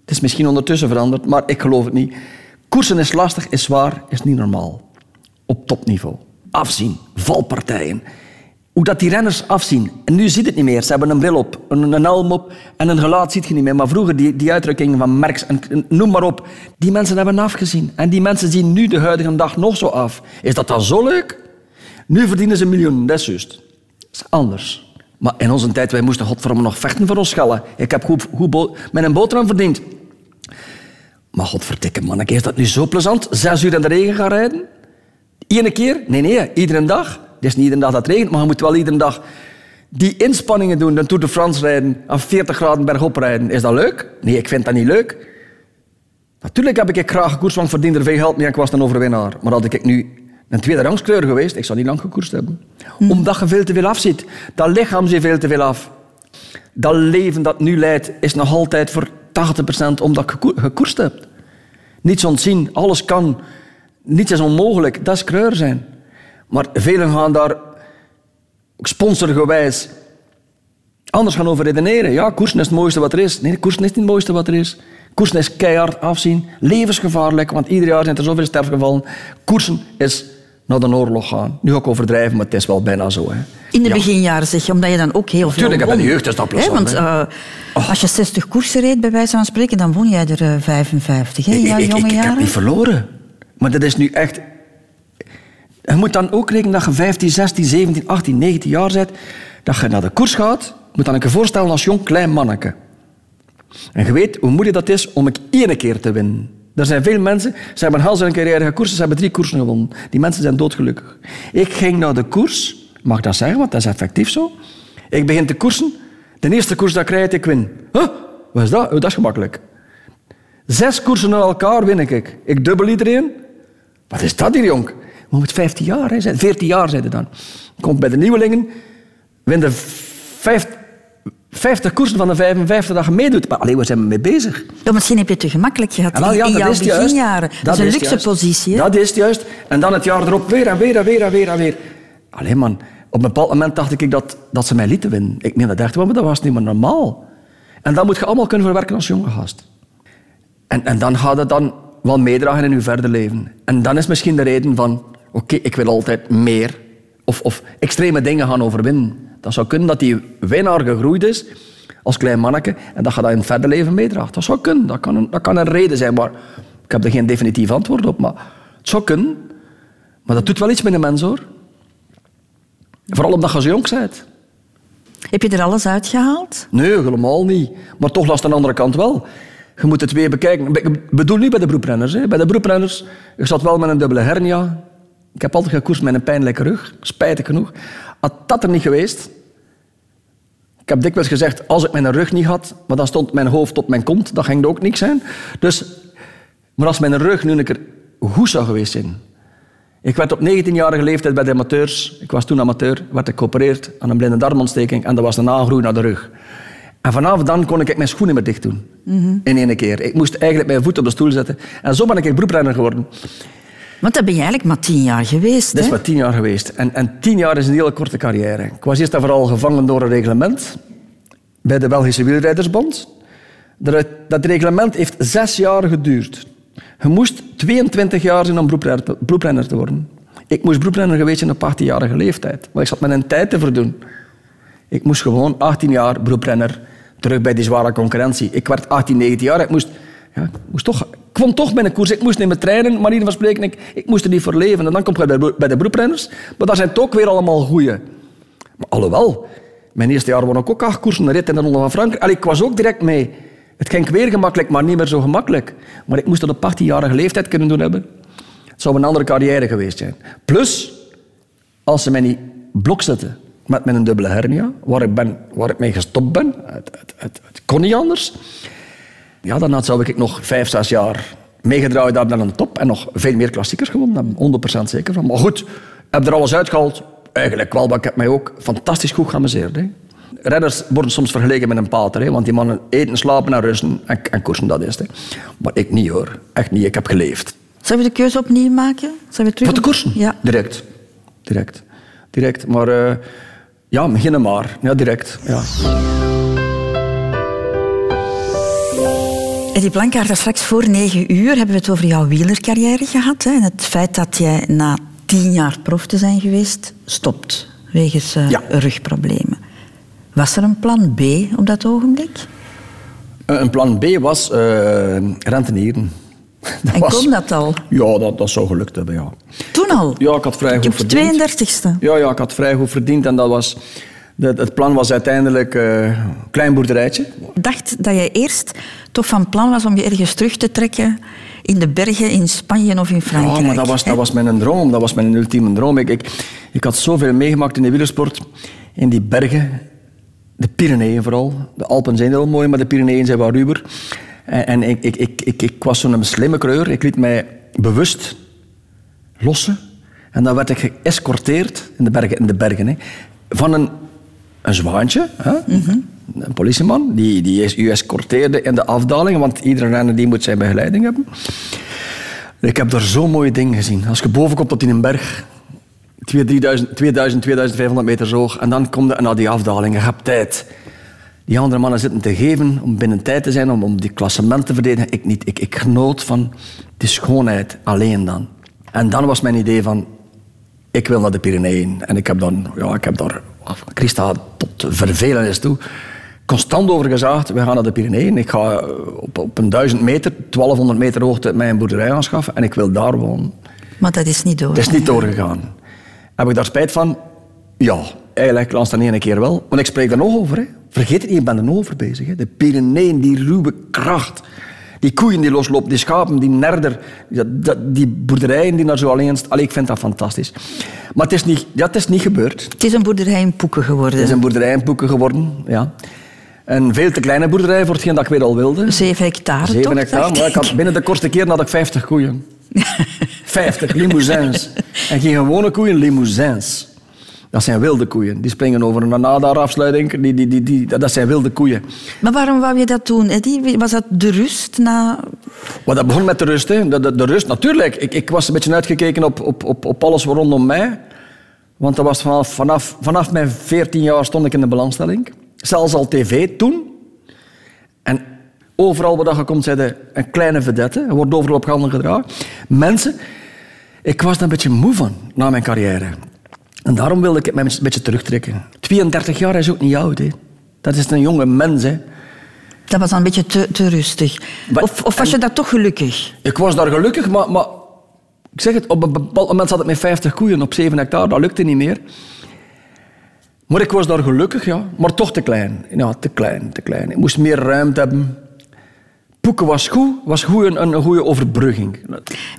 Het is misschien ondertussen veranderd, maar ik geloof het niet. Koersen is lastig, is zwaar, is niet normaal. Op topniveau. Afzien, valpartijen. Hoe dat die renners afzien. En nu ziet het niet meer. Ze hebben een bril op, een, een helm op en een gelaat ziet je niet meer. Maar vroeger, die, die uitdrukking van Merckx, en, noem maar op. Die mensen hebben afgezien. En die mensen zien nu de huidige dag nog zo af. Is dat dan zo leuk? Nu verdienen ze miljoenen, dat is juist. Dat is anders. Maar in onze tijd, wij moesten godverdomme nog vechten voor ons schellen. Ik heb goed, goed met een boterham verdiend. Maar godverdikke manneke, is dat nu zo plezant? Zes uur in de regen gaan rijden? Eén keer? Nee, nee, iedere dag. Het is niet iedere dag dat het regent, maar je moet wel iedere dag die inspanningen doen. De Tour de France rijden, aan 40 graden bergop rijden. Is dat leuk? Nee, ik vind dat niet leuk. Natuurlijk heb ik graag gekoerst, want ik verdiende er veel geld mee en ik was een overwinnaar. Maar had ik nu een tweede rangskleur geweest. Ik zou niet lang gekoerst hebben. Omdat je veel te veel afziet. Dat lichaam zit veel te veel af. Dat leven dat nu leidt, is nog altijd voor 80% omdat je gekoer- gekoerst hebt. Niets ontzien, alles kan. Niets is onmogelijk. Dat is kreur zijn. Maar velen gaan daar sponsorgewijs anders gaan over redeneren. Ja, koersen is het mooiste wat er is. Nee, koersen is niet het mooiste wat er is. Koersen is keihard afzien, levensgevaarlijk, want ieder jaar zijn er zoveel sterfgevallen. Koersen is naar de oorlog gaan. Nu ga ik overdrijven, maar het is wel bijna zo. Hè. In de Ja. beginjaren zeg je, omdat je dan ook heel veel Tuurlijk, bij de won. jeugd is dat plezant, Want eh, als je 60 koersen reed, bij wijze van spreken, dan won jij er eh, 55 hè, in jouw ik, ik, jonge ik heb jaren. niet verloren. Maar dat is nu echt... Je moet dan ook rekenen dat je 15, 16, 17, 18, 19 jaar bent. Dat je naar de koers gaat. Je moet dan keer voorstellen als jong klein manneke. En je weet hoe moeilijk dat is om ik één keer te winnen. Er zijn veel mensen, ze hebben een een carrière gekoerst, ze hebben drie koersen gewonnen. Die mensen zijn doodgelukkig. Ik ging naar de koers, mag dat zeggen, want dat is effectief zo. Ik begin te koersen. De eerste koers dat ik ik win. Huh? Wat is dat? Oh, dat is gemakkelijk. Zes koersen na elkaar win ik. Ik dubbel iedereen. Wat is dat hier, jong? Maar met 15 jaar, hè, zijn- 14 jaar zijn dan. Komt bij de nieuwelingen, win de vijf, 50 koersen van de 55 dat je meedoet. Maar alleen, waar zijn we mee bezig? Ja, misschien heb je het te gemakkelijk gehad En in, ja, in dat jouw is beginjaren. Dat, is een luxe juist. positie. Hè? Dat is het juist. En dan het jaar erop weer en weer en weer en weer en weer. Alleen man, op een bepaald moment dacht ik dat, dat ze mij lieten winnen. Ik meen dat echt maar dat was niet meer normaal. En dat moet je allemaal kunnen verwerken als jonge gast. En, en dan gaat het dan wel meedragen in je verder leven. En dan is misschien de reden van... Oké, ik wil altijd meer. Of, of extreme dingen gaan overwinnen. Dat zou kunnen dat die winnaar gegroeid is als klein manneke en dat je dat in het verder leven meedraagt. Dat zou kunnen. Dat kan, een, dat kan een reden zijn, maar ik heb er geen definitief antwoord op. Maar het zou kunnen. Maar dat doet wel iets met een mens, hoor. Vooral omdat je zo jong bent. Heb je er alles uitgehaald? Nee, helemaal niet. Maar toch langs de andere kant wel. Je moet het weer bekijken. Ik bedoel niet bij de beroeprenners. Hè. Bij de beroeprenners, ik zat wel met een dubbele hernia. Ik heb altijd gekoerst met een pijnlijke rug. Spijtig genoeg. Had dat er niet geweest... Ik heb dikwijls gezegd, als ik mijn rug niet had, maar dan stond mijn hoofd tot mijn kont, dat ging er ook niks zijn. Dus, maar als mijn rug nu een keer goed zou geweest zijn. Ik werd op 19-jarige leeftijd bij de amateurs, ik was toen amateur, werd ik geopereerd aan een blinde darmontsteking en dat was een aangroei naar de rug. En vanaf dan kon ik mijn schoenen meer dicht doen. In één keer. Ik moest eigenlijk mijn voet op de stoel zetten. En zo ben ik beroeprenner geworden. Want dat ben je eigenlijk maar tien jaar geweest. Dat is maar tien jaar geweest. En, en tien jaar is een hele korte carrière. Ik was eerst en vooral gevangen door een reglement bij de Belgische Wielrijdersbond. Dat, dat reglement heeft zes jaar geduurd. Je moest 22 jaar zijn om beroeprenner te worden. Ik moest beroeprenner geweest zijn op 18-jarige leeftijd. Maar ik zat met een tijd te verdoen. Ik moest gewoon 18 jaar beroeprenner terug bij die zware concurrentie. Ik werd 18, 19 jaar. Ik moest, ja, ik moest toch, kwam toch bij een koers. Ik moest niet meer trainen, manier van spreken. Ik, ik moest er niet voor leven. En dan kom je bij, de- bij de beroeprenners. Maar daar zijn ook weer allemaal goeie. Maar alhoewel, mijn eerste jaar won ik ook acht koersen. Een rit in de Ronde van Frankrijk. Allee, ik was ook direct mee. Het ging weer gemakkelijk, maar niet meer zo gemakkelijk. Maar ik moest het op 18-jarige leeftijd kunnen doen hebben. Het zou een andere carrière geweest zijn. Plus, als ze mij niet blok zetten met mijn dubbele hernia, waar ik, ben, waar ik mee gestopt ben, het, het, het kon niet anders, ja, dan zou ik nog vijf, zes jaar meegedraaid hebben aan de top en nog veel meer klassiekers gewonnen. Daar ben ik 100% zeker van. Maar goed, ik heb er alles uitgehaald. Eigenlijk wel, maar ik heb mij ook fantastisch goed geamuseerd. Hè. Renners worden soms vergeleken met een pater, hè, want die mannen eten, slapen en rusten en, en koersen, dat is het. hè. Maar ik niet hoor, echt niet. Ik heb geleefd. Zullen we de keuze opnieuw maken? Zullen we terug... De koersen? Ja. Direct. Direct. Direct. Maar eh, ja, beginnen maar. Ja, direct. Ja. Eddie Blankaart, daar straks voor negen uur hebben we het over jouw wielercarrière gehad. Hè, en het feit dat jij na tien jaar prof te zijn geweest, stopt. Wegens eh, Ja. rugproblemen. Was er een plan B op dat ogenblik? Eh, Een plan B was eh rentenieren. [laughs] Dat en was- kon dat al? Ja, dat, dat zou gelukt hebben, ja. Toen al? Ja, ik had vrij goed Op verdiend. 32e? Ja, ja, ik had vrij goed verdiend en dat was... de- Het plan was uiteindelijk eh, een klein boerderijtje. Ik dacht dat je eerst toch van plan was om je ergens terug te trekken in de bergen in Spanje of in Frankrijk. Ja, maar dat was, dat was mijn droom. Dat was mijn ultieme droom. Ik, ik, ik had zoveel meegemaakt in de wielersport. In die bergen. De Pyreneeën vooral. De Alpen zijn heel mooi, maar de Pyreneeën zijn wat ruwer. En, en ik, ik, ik, ik, ik was zo'n slimme kreur. Ik liet mij bewust lossen. En dan werd ik geëscorteerd in de bergen, in de bergen hè, van een, een zwaantje, hè? een politieman, die, die u escorteerde in de afdaling, want iedere renner die moet zijn begeleiding hebben. Ik heb daar zo'n mooie dingen gezien. Als je boven komt tot in een berg, 2000, 2000, 2500 meter hoog, en dan kom je naar die afdaling, je hebt tijd. Die andere mannen zitten te geven om binnen tijd te zijn, om, om die klassement te verdedigen. Ik niet. Ik, ik genoot van de schoonheid alleen dan. En dan was mijn idee van, ik wil naar de Pyreneeën. En ik heb, dan, ja, ik heb daar, Christa tot vervelens toe, constant over gezaagd. We gaan naar de Pyreneeën. Ik ga eh, op, op een duizend meter, 1200 meter hoogte, mijn boerderij aanschaffen. En ik wil daar wonen. Maar dat is niet door. Het is niet doorgegaan. Heb ik daar spijt van? Ja, eigenlijk laatst dan één keer wel. Want ik spreek er nog over. Hè. Vergeet het niet, ik ben er nog over bezig. Hè. De Pyreneeën, die ruwe kracht. Die koeien die loslopen, die schapen, die nerder. Die boerderijen die daar zo alleen staan. Ik vind dat fantastisch. Maar het is niet, ja, het is niet gebeurd. Het is een boerderij in Poeken geworden. Het is een boerderij in Poeken geworden. Ja. Een veel te kleine boerderij voor hetgeen dat ik weer al wilde. Zeven hectare, Zeven toch? hectare. Maar ik had, binnen de kortste keer had ik 50 koeien. [laughs] 50 limousins. En geen gewone koeien, limousins. Dat zijn wilde koeien. Die springen over een nadarafsluiting. Die, die, die, die, dat zijn wilde koeien. Maar waarom wou je dat doen, Eddie? Was dat de rust na... Maar dat begon met de rust. Hè. De, de, de rust, natuurlijk. Ik, ik was een beetje uitgekeken op, op, op, op alles rondom mij. Want dat was vanaf, vanaf, vanaf mijn 14 jaar stond ik in de belangstelling. Zelfs al tv toen. En overal waar je komt, zei je een kleine vedette. Je wordt overal op handen gedragen. Mensen, ik was er een beetje moe van na mijn carrière. En daarom wilde ik het een beetje terugtrekken. 32 jaar is ook niet oud. Hè. Dat is een jonge mens. Hè. Dat was dan een beetje te, te rustig. Maar- Of, of was je daar toch gelukkig? Ik was daar gelukkig, maar, maar ik zeg het, op een bepaald moment zat ik met 50 koeien op 7 hectare. Dat lukte niet meer. Maar ik was daar gelukkig, ja. Maar toch te klein. Ja, te klein, te klein. Ik moest meer ruimte hebben. Poeken was goed, was goed een, een goede overbrugging.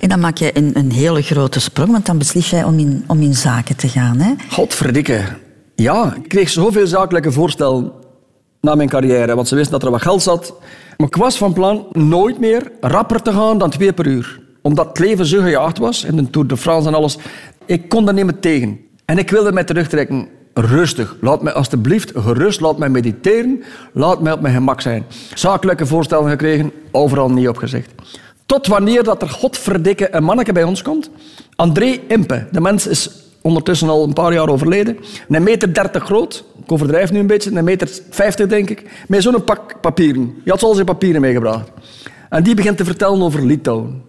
En dan maak je een, een hele grote sprong, want dan beslis jij om in, om in zaken te gaan. Hè? Godverdikke. Ja, ik kreeg zoveel zakelijke voorstellen na mijn carrière, want ze wisten dat er wat geld zat. Maar ik was van plan nooit meer rapper te gaan dan twee per uur. Omdat het leven zo gejaagd was, en de Tour de France en alles. Ik kon daar niet meer tegen. En ik wilde mij terugtrekken. Rustig. Laat mij alstublieft gerust, laat mij mediteren. Laat mij op mijn gemak zijn. Zakelijke voorstellen gekregen, overal niet opgezegd. Tot wanneer dat er godverdikke een manneke bij ons komt. André Impe. De mens is ondertussen al een paar jaar overleden. Een meter dertig groot. Ik overdrijf nu een beetje. Een meter vijftig, denk ik. Met zo'n pak papieren. Die had al zijn papieren meegebracht. En die begint te vertellen over Litouwen.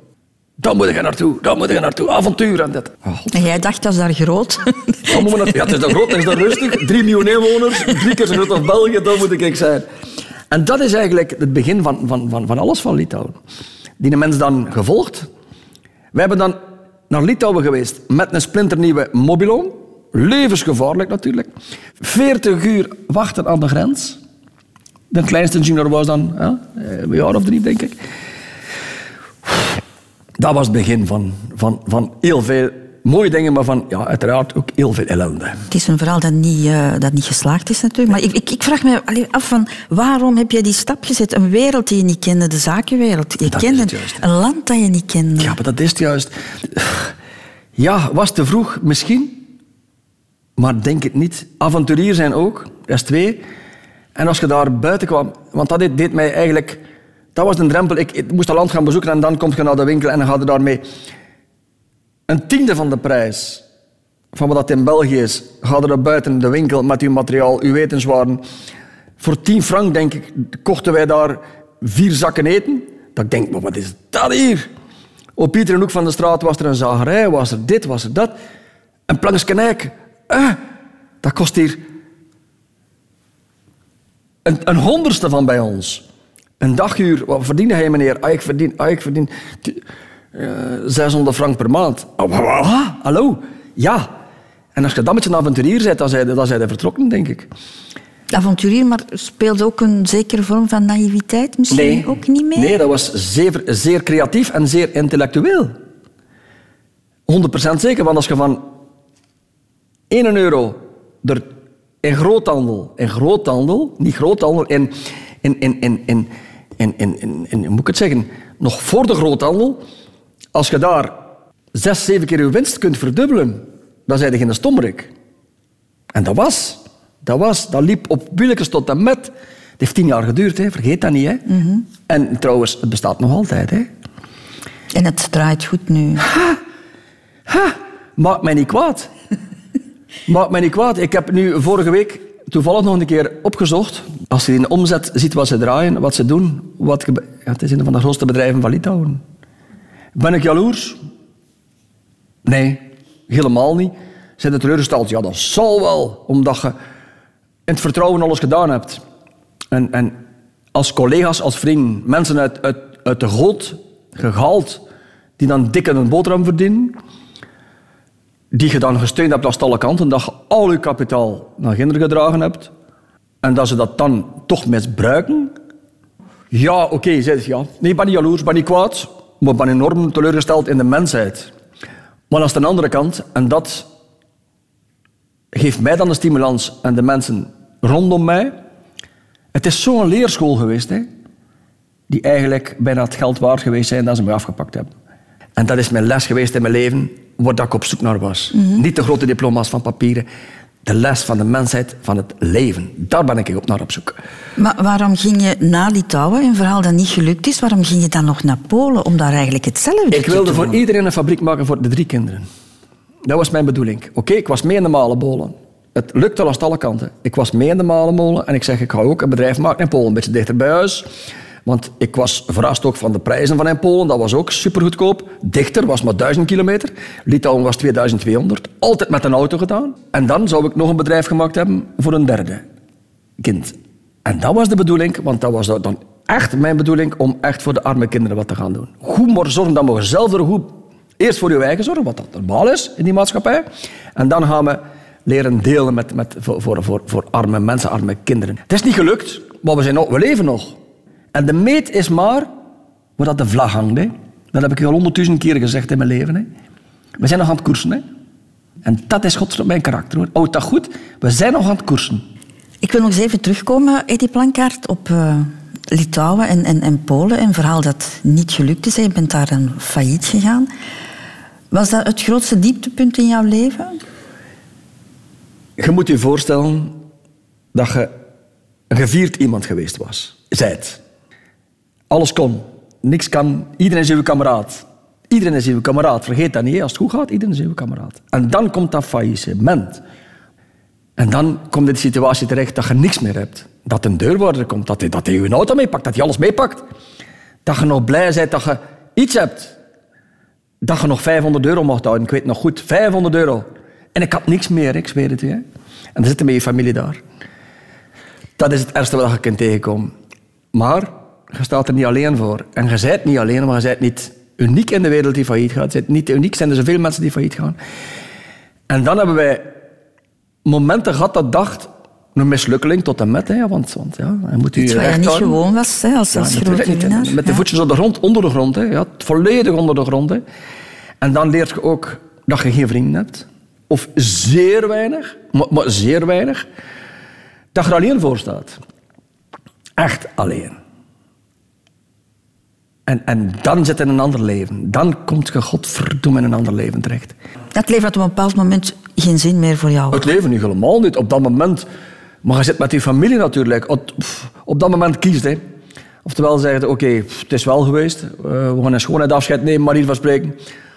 Daar moet je naartoe, daar moet je naartoe. Avontuur en dat. Oh, En jij dacht, dat is daar groot. [laughs] daar moeten we naartoe. Ja, het is daar groot, het is daar rustig. Drie miljoen inwoners, drie keer zo groot als België, daar moet ik zijn. En dat is eigenlijk het begin van, van, van, van alles van Litouwen. Die mens dan gevolgd. We hebben dan naar Litouwen geweest met een splinternieuwe mobiloon. Levensgevaarlijk natuurlijk. 40 uur wachten aan de grens. De kleinste junior was dan ja, een jaar of drie, denk ik. Dat was het begin van, van, van heel veel mooie dingen, maar van ja, uiteraard ook heel veel ellende. Het is een verhaal dat niet, eh, dat niet geslaagd is natuurlijk. Maar ik, ik, ik vraag me alleen af van waarom heb jij die stap gezet? Een wereld die je niet kende, de zakenwereld. Je Dat kende juist, een land dat je niet kende. Ja, maar dat is het juist. Ja, was te vroeg misschien, maar denk het niet. Avonturier zijn ook, dat is twee. En als je daar buiten kwam, want dat deed, deed mij eigenlijk... Dat was een drempel. Ik, moest dat land gaan bezoeken en dan kom je naar de winkel en dan ga je daarmee... Een tiende van de prijs van wat dat in België is, ga je naar buiten de winkel met uw materiaal, uw etenswaren. Voor 10 frank, denk ik, kochten wij daar vier zakken eten. Dat ik denk, maar wat is dat hier? Op iedere hoek van de straat was er een zagerij, was er dit, was er dat. Een plankje eik. Eh, dat kost hier een, een honderdste van bij ons. Een daguur, wat verdien hij meneer? Ah, ik verdien, ah, ik verdien t- eh, 600 frank per maand. Wa? hallo? Ja. En als je dan met een avonturier bent, dan zijn dan zijn vertrokken, denk ik. Avonturier, maar speelde ook een zekere vorm van naïviteit misschien ook niet mee? Nee, dat was zeer, zeer creatief en zeer intellectueel. 100% zeker, want als je van 1 euro er in groothandel, in groothandel, niet groothandel, in, in, in, in, in, in, in, in- hoe moet ik het zeggen, nog voor de groothandel, als je daar zes, zeven keer je winst kunt verdubbelen, dan zijn je geen stommerik. En dat was. Dat was. Dat liep op wieltjes tot en met. Het heeft tien jaar geduurd, hè. vergeet dat niet. Hè. En trouwens, het bestaat nog altijd. Hè. En het draait goed nu. Maakt mij niet kwaad. [laughs] Maakt mij niet kwaad. Ik heb nu vorige week toevallig nog een keer opgezocht. Als je in de omzet ziet wat ze draaien, wat ze doen. Wat ja, het is een van de grootste bedrijven van Litouwen. Ben ik jaloers? Nee, helemaal niet. Zijn er teleurgesteld? Ja, dat zal wel. Omdat je in het vertrouwen alles gedaan hebt. En, en als collega's, als vrienden, mensen uit, uit, uit de goot gehaald, die dan dik een boterham verdienen, die je dan gesteund hebt aan alle kanten, dat je al je kapitaal naar kinderen gedragen hebt, en dat ze dat dan toch misbruiken. Ja, oké, ze ja. Nee, ik ben niet jaloers, ben niet kwaad, maar ben enorm teleurgesteld in de mensheid. Maar aan de andere kant, en dat geeft mij dan de stimulans en de mensen rondom mij. Het is zo'n leerschool geweest, hè, die eigenlijk bijna het geld waard geweest zijn dat ze me afgepakt hebben. En dat is mijn les geweest in mijn leven, waar ik op zoek naar was. Niet de grote diploma's van papieren, de les van de mensheid, van het leven. Daar ben ik op naar op zoek. Maar waarom ging je na Litouwen, een verhaal dat niet gelukt is, waarom ging je dan nog naar Polen om daar eigenlijk hetzelfde Ik te wilde doen? voor iedereen een fabriek maken voor de drie kinderen. Dat was mijn bedoeling. Oké, ik was mee in de malenmolen. Het lukte al aan alle kanten. Ik was mee in de malenmolen en ik zeg, ik ga ook een bedrijf maken in Polen, een beetje dichter bij huis. Want ik was verrast ook van de prijzen van in Polen. Dat was ook supergoedkoop. Dichter was maar 1000 kilometer. Litouwen was 2200. Altijd met een auto gedaan. En dan zou ik nog een bedrijf gemaakt hebben voor een derde kind. En dat was de bedoeling, want dat was dan echt mijn bedoeling om echt voor de arme kinderen wat te gaan doen. Goed maar zorgen dat we zelf er goed... Eerst voor je eigen zorgen, wat dat normaal is in die maatschappij. En dan gaan we leren delen met, met, voor, voor, voor, voor arme mensen, arme kinderen. Het is niet gelukt, maar we, zijn nog, we leven nog. En de meet is maar waar dat de vlag hangt. Hè. Dat heb ik al honderdduizend keer gezegd in mijn leven. Hè. We zijn nog aan het koersen. Hè. En dat is God mijn karakter. Hoor. Houd dat goed. We zijn nog aan het koersen. Ik wil nog eens even terugkomen, Eddie Plankaart, op eh, Litouwen en, en, en Polen. Een verhaal dat niet gelukt is. Je bent daar dan failliet gegaan. Was dat het grootste dieptepunt in jouw leven? Je moet je voorstellen dat je een gevierd iemand geweest was. Zijt. Alles kon. Niks kan. Iedereen is uw kameraad. Iedereen is uw kameraad. Vergeet dat niet. Als het goed gaat, iedereen is uw kameraad. En dan komt dat faillissement. En dan komt de situatie terecht dat je niks meer hebt. Dat een deurwaarder komt, dat hij, dat hij je auto meepakt, dat hij alles meepakt. Dat je nog blij bent dat je iets hebt. Dat je nog 500 euro mocht houden. Ik weet nog goed, 500 euro. En ik had niks meer, ik zweer het je. En dan zit je met je familie daar. Dat is het ergste wat je kunt tegenkomen. Maar je staat er niet alleen voor. En je bent niet alleen, maar je bent niet uniek in de wereld die failliet gaat. Je bent niet uniek, zijn er zoveel mensen die failliet gaan. En dan hebben wij momenten gehad dat dacht, een mislukkeling tot en met. Hè, want, want ja, je moet je Iets je niet houden. gewoon was hè, als, Ja, als grote winnaar. Met de voetjes op de grond, onder de grond. Hè. Ja, volledig onder de grond. Hè. En dan leert je ook dat je geen vrienden hebt. Of zeer weinig, maar, maar zeer weinig. Dat je er alleen voor staat. Echt alleen. En, en dan zit je in een ander leven. Dan komt je godverdomme in een ander leven terecht. Het leven had op een bepaald moment geen zin meer voor jou. Het leven niet helemaal niet. Op dat moment... Maar je zit met je familie natuurlijk. Op, op dat moment kiest. Hè. Oftewel zeggen, oké, het is wel geweest. eh, we gaan een schoonheid afscheid nemen, maar niet van spreken.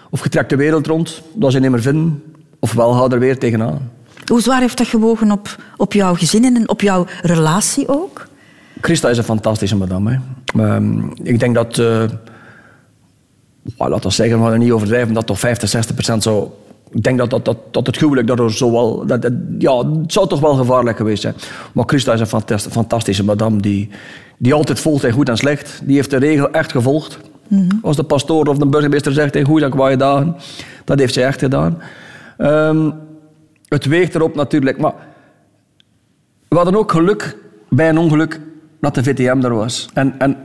Of je trekt de wereld rond, dat ze je niet meer vinden. Ofwel, ga er weer tegenaan. Hoe zwaar heeft dat gewogen op, op jouw gezin en op jouw relatie ook? Christa is een fantastische madame. Hè. Ehm, ik denk dat... eh laten we zeggen, we gaan niet overdrijven, dat toch 50, 60 procent zou... Ik denk dat, dat, dat, dat het huwelijk daardoor zo wel... Dat, dat- ja, het zou toch wel gevaarlijk geweest zijn. Maar Christa is een fantas- fantastische madame die, die altijd volgt in goed en slecht. Die heeft de regel echt gevolgd. Als de pastoor of de burgemeester zegt in goede en kwaaie dagen, dat heeft zij echt gedaan. Ehm, het weegt erop natuurlijk, maar we hadden ook geluk bij een ongeluk dat de VTM er was. En, en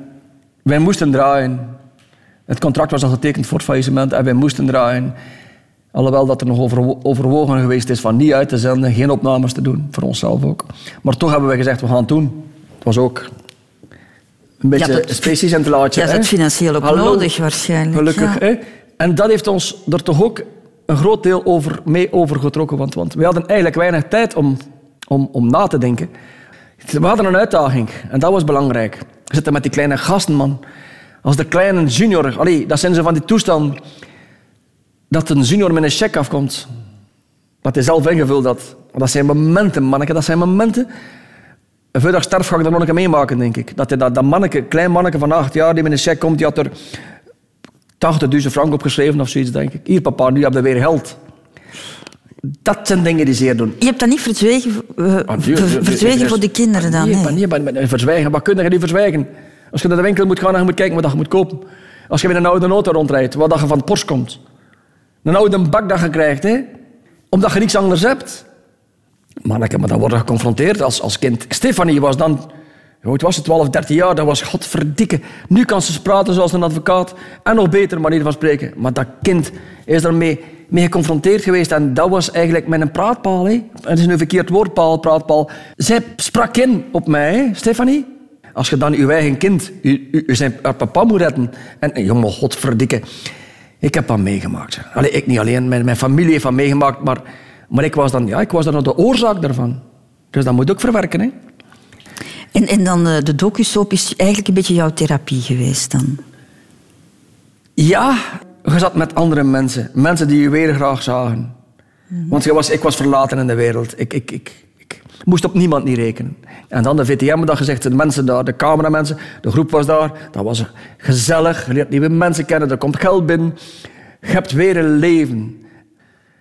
wij moesten draaien. Het contract was al getekend voor het faillissement en wij moesten draaien. Alhoewel dat er nog overwo- overwogen geweest is van niet uit te zenden, geen opnames te doen, voor onszelf ook. Maar toch hebben we gezegd, we gaan het doen. Het was ook een beetje Ja, dat- species en te laatje. Ja, dat financieel ook Hallo. nodig waarschijnlijk. Gelukkig, ja. hè? En dat heeft ons er toch ook een groot deel over, mee overgetrokken. Want, want we hadden eigenlijk weinig tijd om, om, om na te denken. We hadden een uitdaging en dat was belangrijk. We zitten met die kleine gasten, man. Als de kleine junior... Allee, dat zijn ze van die toestanden dat een junior met een check afkomt. Dat hij zelf ingevuld had. Dat zijn momenten, manneke. Dat zijn momenten... Een vrijdag sterf ga ik dat nog een meemaken, denk ik. Dat, dat manneke, klein manneke van acht jaar die met een check komt, die had er 80.000 frank opgeschreven of zoiets, denk ik. Hier, papa, nu heb je weer geld. Dat zijn dingen die zeer doen. Je hebt dat niet verzwegen, Ah, nee, verzwegen voor de kinderen dan? Nee, nee. maar nee, maar- maar verzwijgen. Wat kun je niet verzwijgen? Als je naar de winkel moet gaan en je moet kijken wat je moet kopen. Als je met een oude auto rondrijdt, wat dat je van het post komt. Een oude bak dat je krijgt, hè? omdat je niets anders hebt. Manneke, maar dan word je geconfronteerd als, als kind. Stefanie was dan, oud was ze, 12, 13 jaar, dat was godverdikke. Nu kan ze praten zoals een advocaat en nog beter manier van spreken. Maar dat kind is ermee mee geconfronteerd geweest en dat was eigenlijk met een praatpaal. Hè. Het is een verkeerd woord, paal, praatpaal. Zij sprak in op mij, Stefanie. Als je dan je eigen kind, je, zijn papa moet redden. En, en jongen, godverdikke. Ik heb dat meegemaakt. Allee, ik niet alleen, mijn, mijn familie heeft dat meegemaakt, maar, maar ik was dan ja, ik was dan de oorzaak daarvan. Dus dat moet ook verwerken. Hè. En, en dan eh, de docusoap is eigenlijk een beetje jouw therapie geweest dan? Ja, je zat met andere mensen. Mensen die je weer graag zagen. Want je was, ik was verlaten in de wereld. Ik, ik, ik, ik moest op niemand niet rekenen. En dan de VTM, dat gezegd, de mensen daar, de cameramensen, de groep was daar. Dat was gezellig. Je leert nieuwe mensen kennen, er komt geld binnen. Je hebt weer een leven.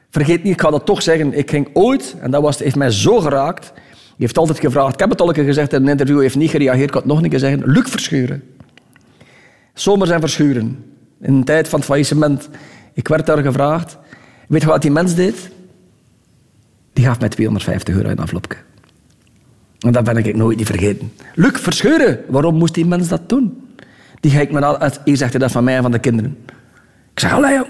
Vergeet niet, ik ga dat toch zeggen. Ik ging ooit, en dat was, heeft mij zo geraakt. Heeft altijd gevraagd, ik heb het al gezegd in een interview, heeft niet gereageerd, ik kan nog een keer zeggen. Verschuren. Zomers en Verschuren. In een tijd van het faillissement. Ik werd daar gevraagd. Weet je wat die mens deed? Die gaf mij 250 euro in een envelopje. En dat ben ik nooit niet vergeten. Luc Verschuren, waarom moest die mens dat doen? Die kijkt me aan, uit, hier zegt dat van mij en van de kinderen. Ik zeg, allee.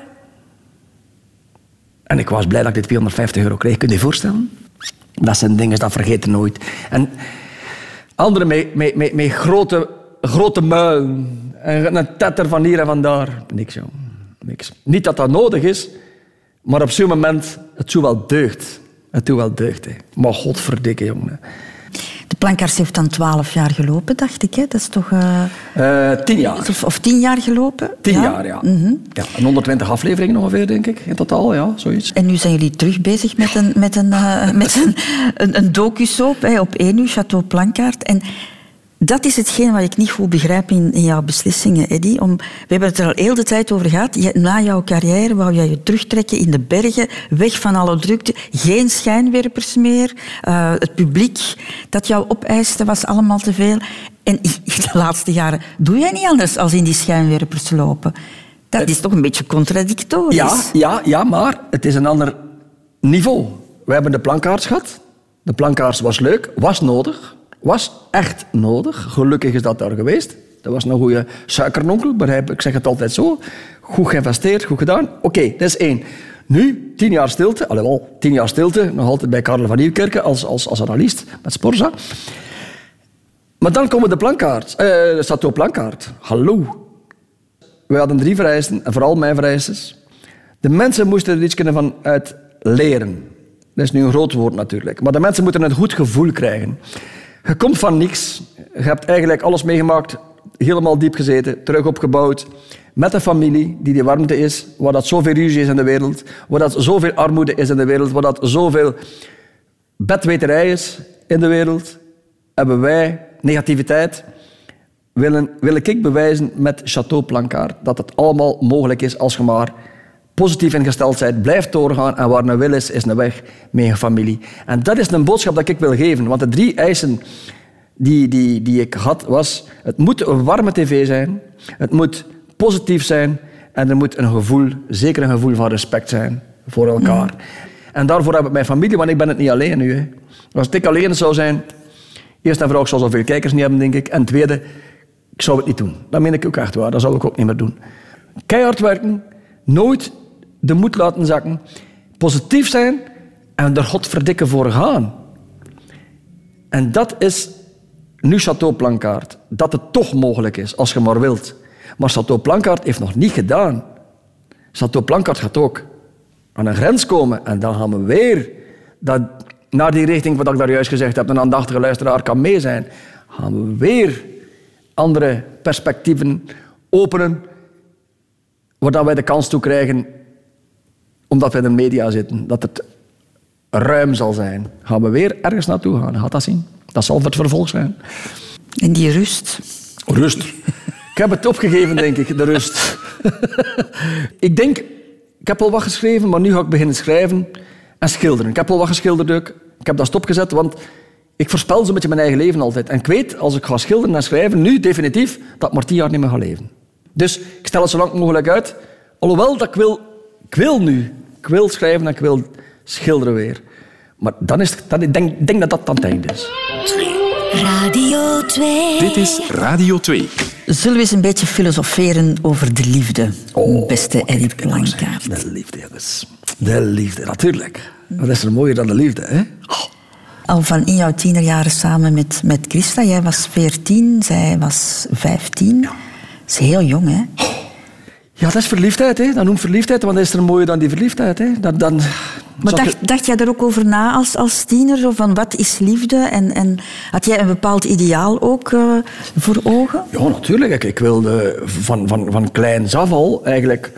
En ik was blij dat ik die 250 euro kreeg. Kun je je voorstellen? Dat zijn dingen, dat vergeten nooit. En anderen met, met, met, grote, grote muilen. En een tetter van hier en van daar. Niks, joh. Niks. Niet dat dat nodig is, maar op zo'n moment, het doet wel deugd. Het doet wel deugd, hè. Maar godverdikke, jongen. De plankaars heeft dan twaalf jaar gelopen, dacht ik. Hè? Dat is toch... eh, Eh, tien jaar. of, of tien jaar gelopen? Tien jaar, ja. Mhm. ja. En 120 afleveringen ongeveer, denk ik. In totaal, ja, zoiets. En nu zijn jullie terug bezig met een, met een, eh, [laughs] met een, een, een docusoap hè, op 1 uur, Chateau Plankaart. En dat is hetgeen wat ik niet goed begrijp in, in jouw beslissingen, Eddy. Om, we hebben het er al heel de tijd over gehad. Je- na jouw carrière wou jij je terugtrekken in de bergen, weg van alle drukte, geen schijnwerpers meer. Eh, het publiek dat jou opeiste was allemaal te veel. En in [laughs] de laatste jaren doe jij niet anders als in die schijnwerpers lopen. Dat is toch een beetje contradictorisch. Ja, ja, ja, maar het is een ander niveau. We hebben de plankaarts gehad. De plankaarts was leuk, was nodig. Was echt nodig. Gelukkig is dat daar geweest. Dat was een goede suikernonkel, begrijp ik. Zeg het altijd zo. Goed geïnvesteerd, goed gedaan. Oké, dat is één. Nu, tien jaar stilte. Alhoewel, tien jaar stilte. Nog altijd bij Karel van Nieuwkerken als, als, als analist met Sporza. Maar dan komen de plankaart. eh de Chateau Plankaart. Hallo. We hadden drie vereisten, en vooral mijn vereistes. De mensen moesten er iets kunnen van uit leren. Dat is nu een groot woord natuurlijk. Maar de mensen moeten een goed gevoel krijgen. Je komt van niks. Je hebt eigenlijk alles meegemaakt. Helemaal diep gezeten. Terug opgebouwd. Met een familie die die warmte is. Waar dat zoveel ruzie is in de wereld. Waar dat zoveel armoede is in de wereld. Waar dat zoveel bedweterij is in de wereld. Hebben wij negativiteit wil ik bewijzen met Chateau Plankaart dat het allemaal mogelijk is als je maar positief ingesteld bent, blijft doorgaan en waar een wil is, is een weg met je familie. En dat is een boodschap dat ik wil geven, want de drie eisen die, die, die ik had was, het moet een warme tv zijn, het moet positief zijn en er moet een gevoel, zeker een gevoel van respect zijn voor elkaar. En daarvoor heb ik mijn familie, want ik ben het niet alleen nu. Hè. Als ik alleen zou zijn, Eerst en vooral, ik zou zoveel kijkers niet hebben, denk ik. En tweede, ik zou het niet doen. Dat meen ik ook echt waar. Dat zou ik ook niet meer doen. Keihard werken, nooit de moed laten zakken, positief zijn en er godverdikke voor gaan. En dat is nu Chateau. Dat het toch mogelijk is, als je maar wilt. Maar Chateau Plankaart heeft nog niet gedaan. Chateau gaat ook aan een grens komen. En dan gaan we weer dat, naar die richting wat ik daar juist gezegd heb. Een aandachtige luisteraar kan mee zijn. Gaan we weer andere perspectieven openen. Waar wij de kans toe krijgen, omdat wij in de media zitten, dat het ruim zal zijn. Gaan we weer ergens naartoe gaan. Gaat dat zien? Dat zal het vervolg zijn. En die rust. Rust. Ik heb het opgegeven, denk ik, de rust. ik denk, ik heb al wat geschreven, maar nu ga ik beginnen schrijven en schilderen. Ik heb al wat geschilderd ook. Ik heb dat stopgezet, want ik voorspel zo'n beetje mijn eigen leven altijd. En ik weet, als ik ga schilderen en schrijven, nu definitief, dat ik maar tien jaar niet meer ga leven. Dus ik stel het zo lang mogelijk uit. Alhoewel dat ik wil, ik wil nu. Ik wil schrijven en ik wil schilderen weer. Maar dan is het, dan, ik denk, denk dat dat dan het einde is. Radio 2. Dit is Radio 2. Zullen we eens een beetje filosoferen over de liefde, beste Eddie Plankaart? De liefde, jongens. De liefde, natuurlijk. Wat is er mooier dan de liefde, hè? Al van in jouw tienerjaren samen met, met Christa. Jij was 14, zij was 15. Dat is heel jong, hè? Ja, dat is verliefdheid, hè. Dat noemt verliefdheid, want is er mooier dan die verliefdheid, hè. Dan, dan, Maar dacht, dacht jij er ook over na als, als tiener? Zo van wat is liefde? En, en had jij een bepaald ideaal ook eh, voor ogen? Ja, natuurlijk. Ik, ik wilde van, van, van kleins af al eigenlijk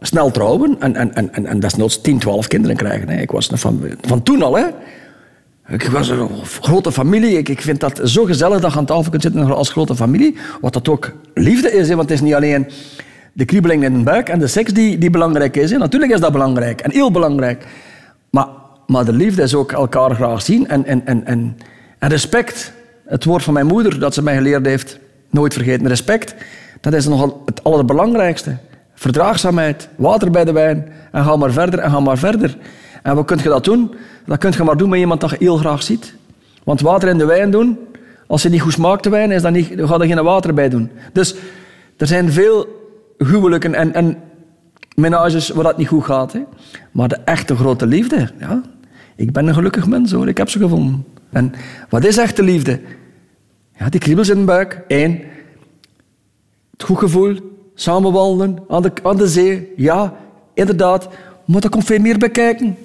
snel trouwen en, en, en, en, en desnoods 10, 12 kinderen krijgen. Hè. Ik was van, van toen al, hè. Ik was een grote familie. Ik, ik vind dat zo gezellig dat je aan tafel kunt zitten als grote familie. Wat dat ook liefde is, hè. want het is niet alleen de kriebeling in de buik en de seks die, die belangrijk is. Natuurlijk is dat belangrijk en heel belangrijk. Maar, maar de liefde is ook elkaar graag zien en, en, en, en, respect. Het woord van mijn moeder dat ze mij geleerd heeft, nooit vergeten. Respect, dat is nogal het allerbelangrijkste. Verdraagzaamheid, water bij de wijn en ga maar verder en ga maar verder. En wat kun je dat doen? Dat kun je maar doen met iemand dat je heel graag ziet. Want water in de wijn doen, als je niet goed smaakt de wijn, is dan niet, ga je geen water bij doen. Dus er zijn veel huwelijken en, en menages waar dat niet goed gaat. Hè. Maar de echte grote liefde, ja. Ik ben een gelukkig mens hoor, ik heb ze gevonden. En wat is echte liefde? Ja, die kriebels in de buik. Eén, het goed gevoel, samen wandelen aan de, aan de zee. Ja, inderdaad. Maar daar komt veel meer bij kijken.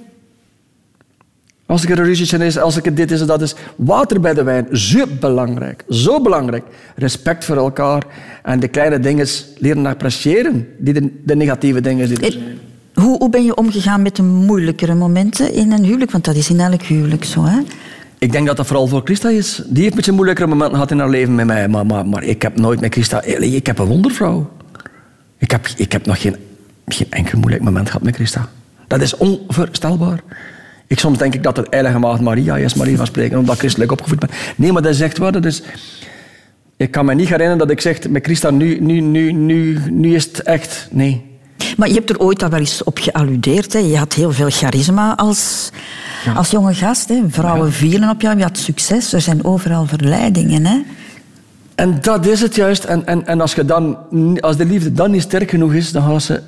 Als ik er een ruzietje is, als ik er dit is en dat is. Water bij de wijn, zo belangrijk. Zo belangrijk. Respect voor elkaar. En de kleine dingen leren appreciëren. Die de, de negatieve dingen die er zijn. Hoe, hoe ben je omgegaan met de moeilijkere momenten in een huwelijk? Want dat is in elk huwelijk zo, hè? Ik denk dat dat vooral voor Christa is. Die heeft een beetje moeilijkere momenten gehad in haar leven met mij. Maar, maar, maar ik heb nooit met Christa... Allee, Ik heb een wondervrouw. Ik heb, ik heb nog geen, geen enkel moeilijk moment gehad met Christa. Dat is onvoorstelbaar. Ik, soms denk ik dat het heilige maagd Maria is, Maria van spreken, omdat ik christelijk opgevoed ben. Nee, maar dat is echt waar. Dat is... Ik kan me niet herinneren dat ik zeg met Christa, nu, nu, nu, nu, nu is het echt... Nee. Maar je hebt er ooit al wel eens op gealludeerd. Hè? Je had heel veel charisma als, als jonge gast. Hè? Vrouwen vielen op jou, je had succes. Er zijn overal verleidingen. Hè? En dat is het juist. En, en, en als, je dan, als de liefde dan niet sterk genoeg is, dan gaan ze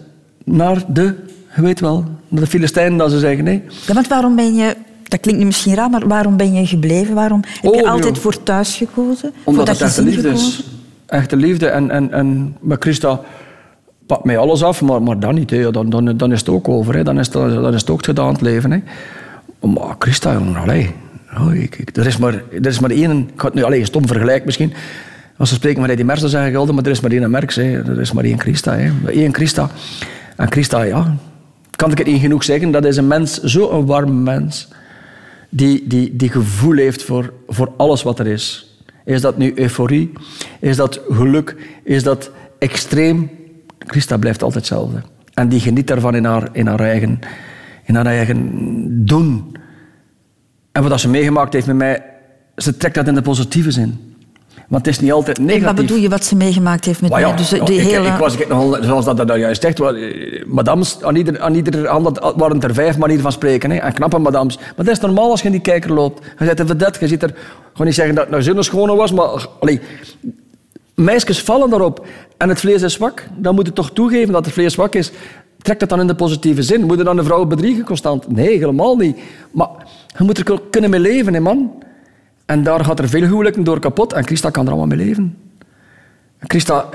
naar de, je weet wel, de Filistijnen, dat ze zeggen. Nee. Ja, want waarom ben je... Dat klinkt nu misschien raar, maar waarom ben je gebleven? Waarom heb je Oh, altijd joh. voor thuis gekozen? Omdat voor het echte liefde gekozen? is. Echte liefde. En, en, en met Christa pakt mij alles af, maar, maar dan niet. Hè. Dan, dan, dan is het ook over. Hè. Dan, is het, dan is het ook gedaan, het leven. Hè. Maar Christa, jongen, allee. Oh, ik, ik- er, is maar, er is maar één... Ik ga het nu alleen stom vergelijk misschien. Als we spreken van die Merks, dan zeggen gelden, maar er is maar één Merks. Hè. Er is maar één Christa. Hè. Eén Christa. En Christa, ja... Kan ik het niet genoeg zeggen? Dat is een mens, zo'n warm mens die, die, die gevoel heeft voor, voor alles wat er is. Is dat nu euforie? Is dat geluk? Is dat extreem? Christa blijft altijd hetzelfde. En die geniet daarvan in haar, in haar, eigen, in haar eigen doen. En wat ze meegemaakt heeft met mij, ze trekt dat in de positieve zin. Want het is niet altijd negatief. wat bedoel je wat ze meegemaakt heeft met Maar mij? Dus de, ja, de ik, hele... ik was ik nogal, zoals dat daar juist zegt, eh, madams, aan ieder, aan ieder hand waren er vijf manieren van spreken. Hè, en knappe madams. Maar dat is normaal als je in die kijker loopt. Je zit een vedette, je zit er... Ga niet zeggen dat het nou zo'n schone was, maar... Allee, meisjes vallen daarop. En het vlees is zwak. Dan moet je toch toegeven dat het vlees zwak is. Trek dat dan in de positieve zin. Moet je dan een vrouw bedriegen constant? Nee, helemaal niet. Maar je moet er kunnen mee leven, hè, man. En daar gaat er veel huwelijken door kapot. En Christa kan er allemaal mee leven. Christa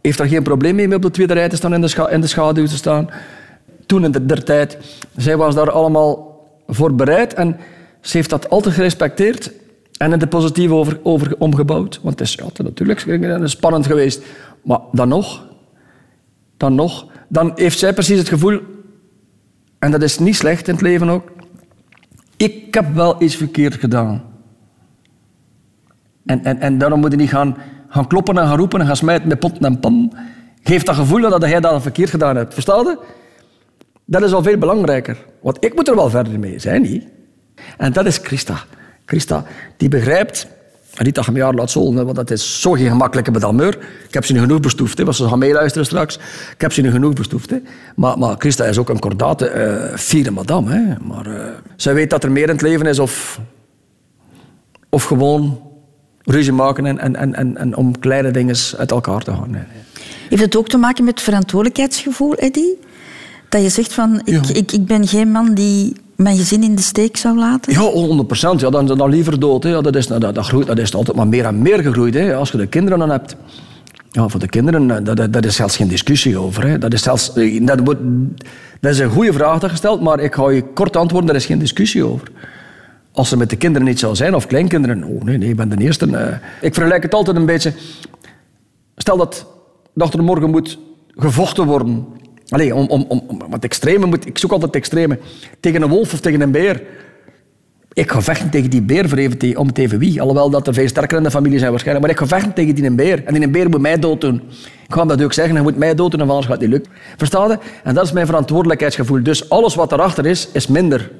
heeft daar geen probleem mee om op de tweede rij te staan in de, in de schaduw te staan. Toen in de, der tijd, zij was daar allemaal voor bereid en ze heeft dat altijd gerespecteerd en in de positieve over, over omgebouwd. Want het is is natuurlijk spannend geweest. Maar dan nog, dan nog, dan heeft zij precies het gevoel, en dat is niet slecht in het leven ook, ik heb wel iets verkeerd gedaan. En, en, en daarom moet je niet gaan, gaan kloppen en gaan roepen en gaan smijten met pot en pan. Geef dat gevoel dat jij dat verkeerd gedaan hebt. Versta je? Dat is al veel belangrijker. Want ik moet er wel verder mee, zij niet. En dat is Christa. Christa, die begrijpt... Niet dat je jaar laat zollen, want dat is zo geen gemakkelijke bedameur. Ik heb ze nu genoeg bestoefd, hè, ze gaan meeluisteren straks. Ik heb ze nu genoeg bestoefd. Maar, maar Christa is ook een kordate, uh, fiere madame. Hè. Maar uh, zij weet dat er meer in het leven is of, of gewoon ruzie maken en, en, en, en, en om kleine dingen uit elkaar te gaan. Heeft het ook te maken met verantwoordelijkheidsgevoel, Eddie? Dat je zegt van, ik, Ja. ik, ik ben geen man die mijn gezin in de steek zou laten? Ja, 100 procent. Ja, dan, dan liever dood. Hè. Ja, dat, is, dat, dat, groeit, dat is altijd maar meer en meer gegroeid. Hè. Als je de kinderen dan hebt. Ja, voor de kinderen, eh, dat, dat, is zelfs geen discussie over. Hè. Dat, is zelfs, eh, dat, wordt, dat is een goede vraag dat je stelt, maar ik ga je kort antwoorden, daar is geen discussie over. Als er met de kinderen niet zou zijn, of kleinkinderen, oh nee, nee, ik ben de eerste. eh. Ik vergelijk het altijd een beetje... Stel dat, dat er morgen moet gevochten worden. Allee, om, om, om, wat extreme moet... Ik zoek altijd extreme. Tegen een wolf of tegen een beer. Ik ga vechten tegen die beer voor even om tegen wie. Alhoewel dat er veel sterker in de familie zijn waarschijnlijk. Maar ik ga vechten tegen die een beer. En die beer moet mij dood doen. Ik ga hem dat ook zeggen. Hij moet mij dood doen, en anders gaat het niet lukken. Versta je? En dat is mijn verantwoordelijkheidsgevoel. Dus alles wat erachter is, is minder.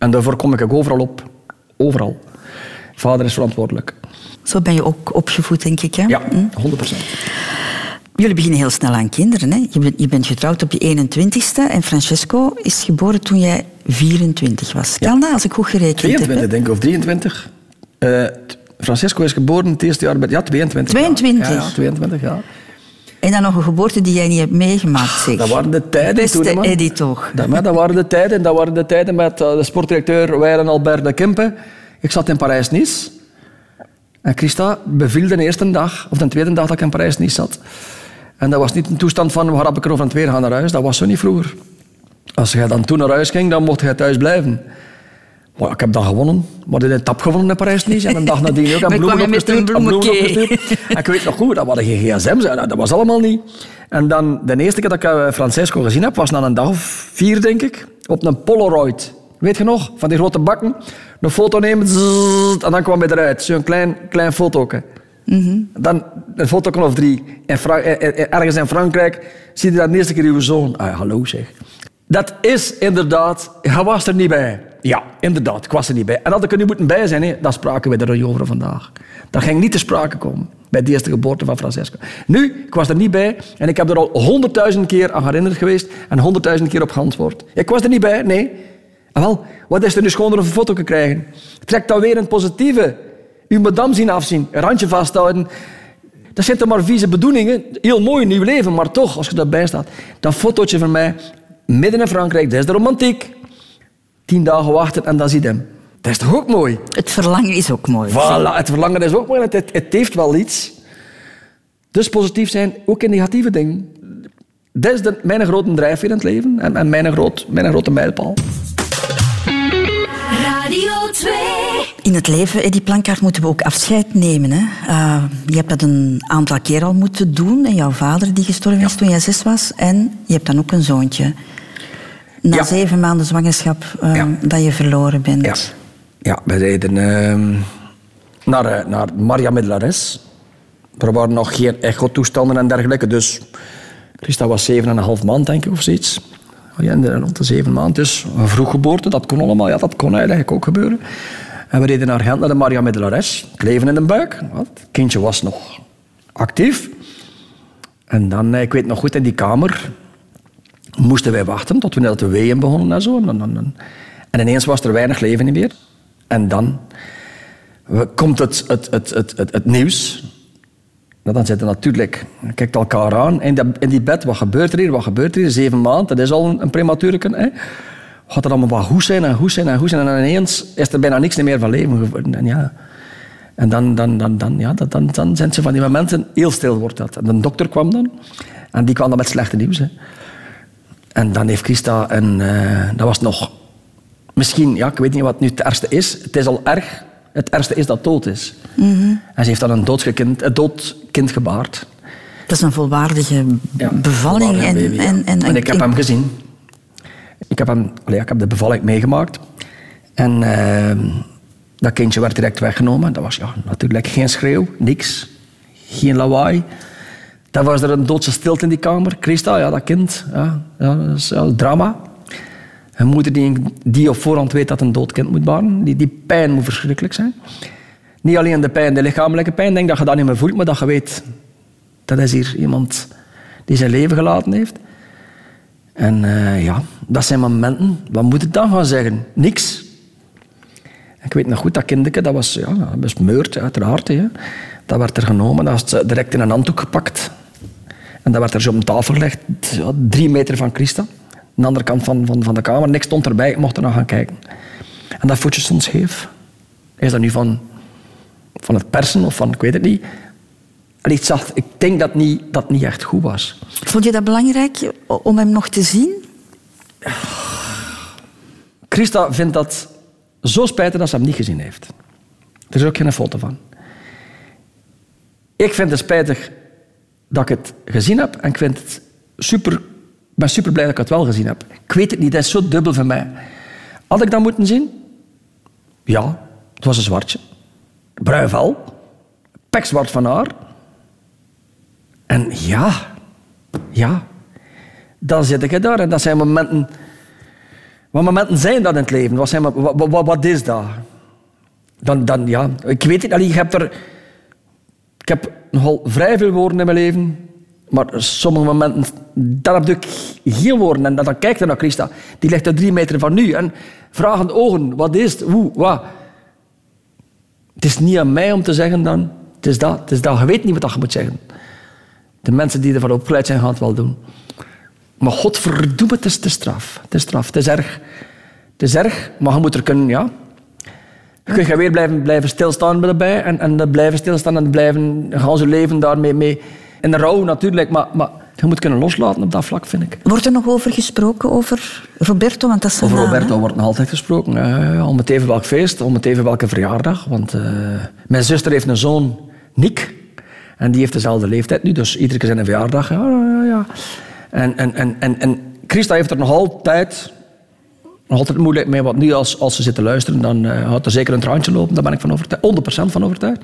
En daarvoor kom ik ook overal op. Overal. Vader is verantwoordelijk. Zo ben je ook opgevoed, denk ik. Hè? Ja, Hm? 100 procent. Jullie beginnen heel snel aan kinderen. Hè? Je, bent, je bent getrouwd op je 21ste en Francesco is geboren toen jij 24 was. Kan dat, als ik goed gerekend heb? 22, hè? denk ik, of 23. Eh, t- Francisco is geboren het eerste jaar... bij- Ja, 22. 22? Ja, ja, 22, ja. En dan nog een geboorte die jij niet hebt meegemaakt, zeg. Dat waren de tijden Beste toen, hè, man. Eddie toch. Dat, maar dat waren de tijden. Dat waren de tijden met eh, de sportdirecteur Weilen Albert de Kempe. Ik zat in Parijs-Nice. En Christa beviel de eerste dag, of de tweede dag dat ik in Parijs-Nice zat. En dat was niet een toestand van, waar heb ik er over een tweede gaan naar huis. Dat was zo niet vroeger. Als jij dan toen naar huis ging, dan mocht jij thuis blijven. Maar ik heb dan gewonnen. Maar in een tap gewonnen in Parijs-Nice. En een dag nadien ook. En [laughs] bloemen opgestuurd. en bloemen opgestuurd. En ik weet nog goed, dat waren geen gsm's. hè. Dat was allemaal niet. En dan, de eerste keer dat ik eh, Francesco gezien heb, was na een dag of vier, denk ik. Op een Polaroid. Weet je nog? Van die grote bakken. Een foto nemen. en dan kwam hij eruit. Zo'n klein, klein foto. Dan een foto of drie. Eh, eh, ergens in Frankrijk zie je dat de eerste keer uw zoon. Ah, hallo zeg. Dat is inderdaad... Hij was er niet bij. Ja, inderdaad. Ik was er niet bij. En had ik er nu moeten bij zijn, hè, dan spraken we er niet over vandaag. Dat ging niet te sprake komen bij de eerste geboorte van Francesco. Nu, ik was er niet bij en ik heb er al honderdduizend keer aan herinnerd geweest en honderdduizend keer op geantwoord. Ik was er niet bij, nee. En wel, wat is er nu schoon om een foto te krijgen? Trek dan weer een positieve. Uw madame zien afzien, een randje vasthouden. Dat zijn toch maar vieze bedoelingen. Heel mooi in uw leven, maar toch, als je daarbij staat. Dat fotootje van mij, midden in Frankrijk, dat is de romantiek. Tien dagen wachten en dan zie je hem. Dat is toch ook mooi? Het verlangen is ook mooi. Voilà, het verlangen is ook mooi. Het, het, het heeft wel iets. Dus positief zijn, ook in negatieve dingen. Dat is de, mijn grote drijfveer in het leven en, en mijn, groot, mijn grote mijlpaal. Radio 2. In het leven, Eddie Plankaart, moeten we ook afscheid nemen. Hè? Eh, je hebt dat een aantal keer al moeten doen. En jouw vader die gestorven is toen jij zes was. En je hebt dan ook een zoontje. Na Ja. zeven maanden zwangerschap eh, Ja. dat je verloren bent. Ja, ja we reden ehm, naar, eh, naar Maria Medlares. Er waren nog geen echo-toestanden en dergelijke, dus Christa was zeven en een half maand, denk ik, of zoiets. Ja, de- rond de zeven maanden, dus een vroeggeboorte, dat kon allemaal. Ja, dat kon eigenlijk ook gebeuren. En we reden naar Gent, naar de Maria Medlares. Het leven in de buik. Het kindje was nog actief. En dan, eh, ik weet nog goed, in die kamer moesten wij wachten tot we net de weeën begonnen en zo. En, dan- dan- en ineens was er weinig leven meer. En dan komt het, het, het, het, het, het nieuws. Nou, dan zitten natuurlijk, kijkt elkaar aan in, dat, in die bed. Wat gebeurt er hier? Wat gebeurt er hier? Zeven maanden, dat is al een, een prematureke. Hè? Gaat er allemaal wat goed zijn en goed zijn en goed zijn. En ineens is er bijna niks meer van leven geworden. En ja, En dan, dan, dan, dan, ja, dat- dan, dan zijn ze van die momenten, heel stil wordt dat. En de dokter kwam dan, en die kwam dan met slechte nieuws. Hè. En dan heeft Christa, en eh, dat was nog misschien, ja, ik weet niet wat nu het ergste is. Het is al erg. Het ergste is dat dood is. En ze heeft dan een doodskind, een dood kind gebaard. Dat is een volwaardige bevalling. Volwaardige En, baby, ja. en, en, En ik heb hem gezien. Ik heb, hem, allee, ik heb de bevalling meegemaakt. En ehm, dat kindje werd direct weggenomen. Dat was ja, natuurlijk geen schreeuw, niks. Geen lawaai. Dan was er een doodse stilte in die kamer. Christa, ja, dat kind. Ja, ja, dat is ja, drama. Een moeder die, die op voorhand weet dat een dood kind moet baren. Die, die pijn moet verschrikkelijk zijn. Niet alleen de pijn, de lichamelijke pijn. Denk dat je dat niet meer voelt, maar dat je weet... Dat is hier iemand die zijn leven gelaten heeft. En eh, ja, dat zijn momenten. Wat moet ik dan gaan zeggen? Niks. Ik weet nog goed, dat kindje, dat was ja, besmeurd, uiteraard. Hè. Dat werd er genomen, dat was direct in een handdoek gepakt. En dat werd er zo op een tafel gelegd, drie meter van Christa. Aan de andere kant van, van, van de kamer. Niks stond erbij, ik mocht er nog gaan kijken. En dat voetje stond scheef. Is dat nu van, van het persen of van, ik weet het niet. Allee, ik, zag, ik denk dat niet, dat niet echt goed was. Vond je dat belangrijk om hem nog te zien? Christa vindt dat zo spijtig dat ze hem niet gezien heeft. Er is ook geen foto van. Ik vind het spijtig dat ik het gezien heb en ik vind het super, ben super blij dat ik het wel gezien heb. Ik weet het niet, dat is zo dubbel voor mij. Had ik dat moeten zien? Ja, het was een zwartje. Bruin vel, pekzwart van haar. En ja, ja, dan zit ik daar en dat zijn momenten... Wat momenten zijn dat in het leven? Wat, zijn, wat, is dat? Dan, dan, ja, ik weet het niet. Ik heb, er, heb nogal vrij veel woorden in mijn leven. Maar sommige momenten, dan heb ik geen woorden. En dan kijk je naar Christa. Die ligt er drie meter van nu. En vragende ogen. Wat is het? Hoe? Wat? Het is niet aan mij om te zeggen dan... Het is dat. Het is dat. Je weet niet wat je moet zeggen. De mensen die ervan opgeleid zijn, gaan het wel doen. Maar godverdomme, het is te straf. Het is straf. Het is erg. Het is erg, maar je moet er kunnen, ja. Je weer blijven, blijven stilstaan erbij en, en dat blijven stilstaan en blijven gaan ze leven daarmee mee. In de rouw natuurlijk, maar, maar je moet kunnen loslaten op dat vlak, vind ik. Wordt er nog over gesproken, over Roberto? Want dat is Over naam, Roberto hè? wordt nog altijd gesproken. Ja, ja, ja, om het even welk feest, om het even welke verjaardag. Want eh, mijn zuster heeft een zoon, Nick. En die heeft dezelfde leeftijd nu, dus iedere keer zijn een verjaardag. Ja, ja, ja. En, en, en, en, en Christa heeft er nog altijd, nog altijd moeilijk mee. Want nu als, als ze zitten luisteren, dan uh, gaat er zeker een traantje lopen. Daar ben ik van overtuigd. 100% van overtuigd.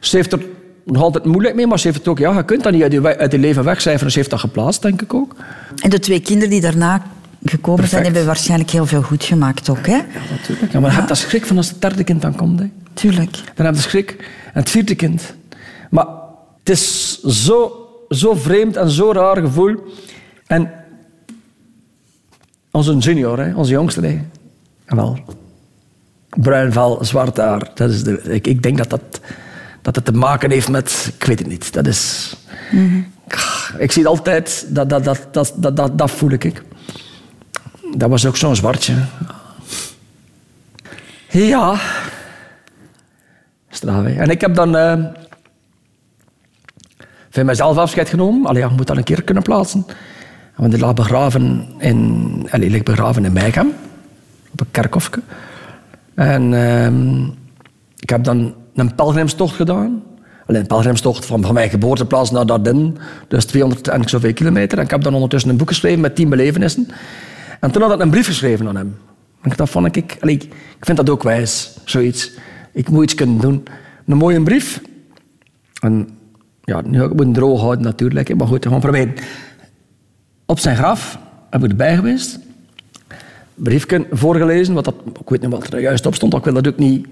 Ze heeft er nog altijd moeilijk mee, maar ze heeft het ook... Ja, je kunt dat niet uit je, we- uit je leven wegcijferen. Ze heeft dat geplaatst, denk ik ook. En de twee kinderen die daarna gekomen zijn, hebben waarschijnlijk heel veel goed gemaakt ook. Hè? Natuurlijk. Ja, maar je hebt dat schrik van als het derde kind dan komt. Hè. Tuurlijk. Dan heb je schrik. En het vierde kind. Maar het is zo, zo vreemd en zo raar gevoel. En onze junior, hè, onze jongste, hè. Jawel. Bruin vel, zwart haar. Dat is de, ik, ik denk dat, dat, dat het te maken heeft met... Ik weet het niet. Dat is... Ik zie het altijd. Dat, dat, dat, dat, dat, dat, dat voel ik. Dat was ook zo'n zwartje. Ja. Straf. En ik heb dan eh, van mezelf afscheid genomen. Allee, ja, moet dat een keer kunnen plaatsen. Want die lag begraven in, allee, begraven in Meigem, op een kerkhofje. En ehm, ik heb dan een pelgrimstocht gedaan. Alleen een pelgrimstocht van, van mijn geboorteplaats naar Dardenne. Dus 200 en zoveel kilometer. En ik heb dan ondertussen een boek geschreven met tien belevenissen. En toen had ik een brief geschreven aan hem. En dat vond ik... Allee, ik vind dat ook wijs, zoiets. Ik moet iets kunnen doen. Een mooie brief. En ja, nu ga ik het droog houden natuurlijk. Maar goed, gewoon proberen. Op zijn graf heb ik erbij geweest. Briefje voorgelezen, wat dat, ik weet niet wat er juist op stond. Ik wil dat ook niet...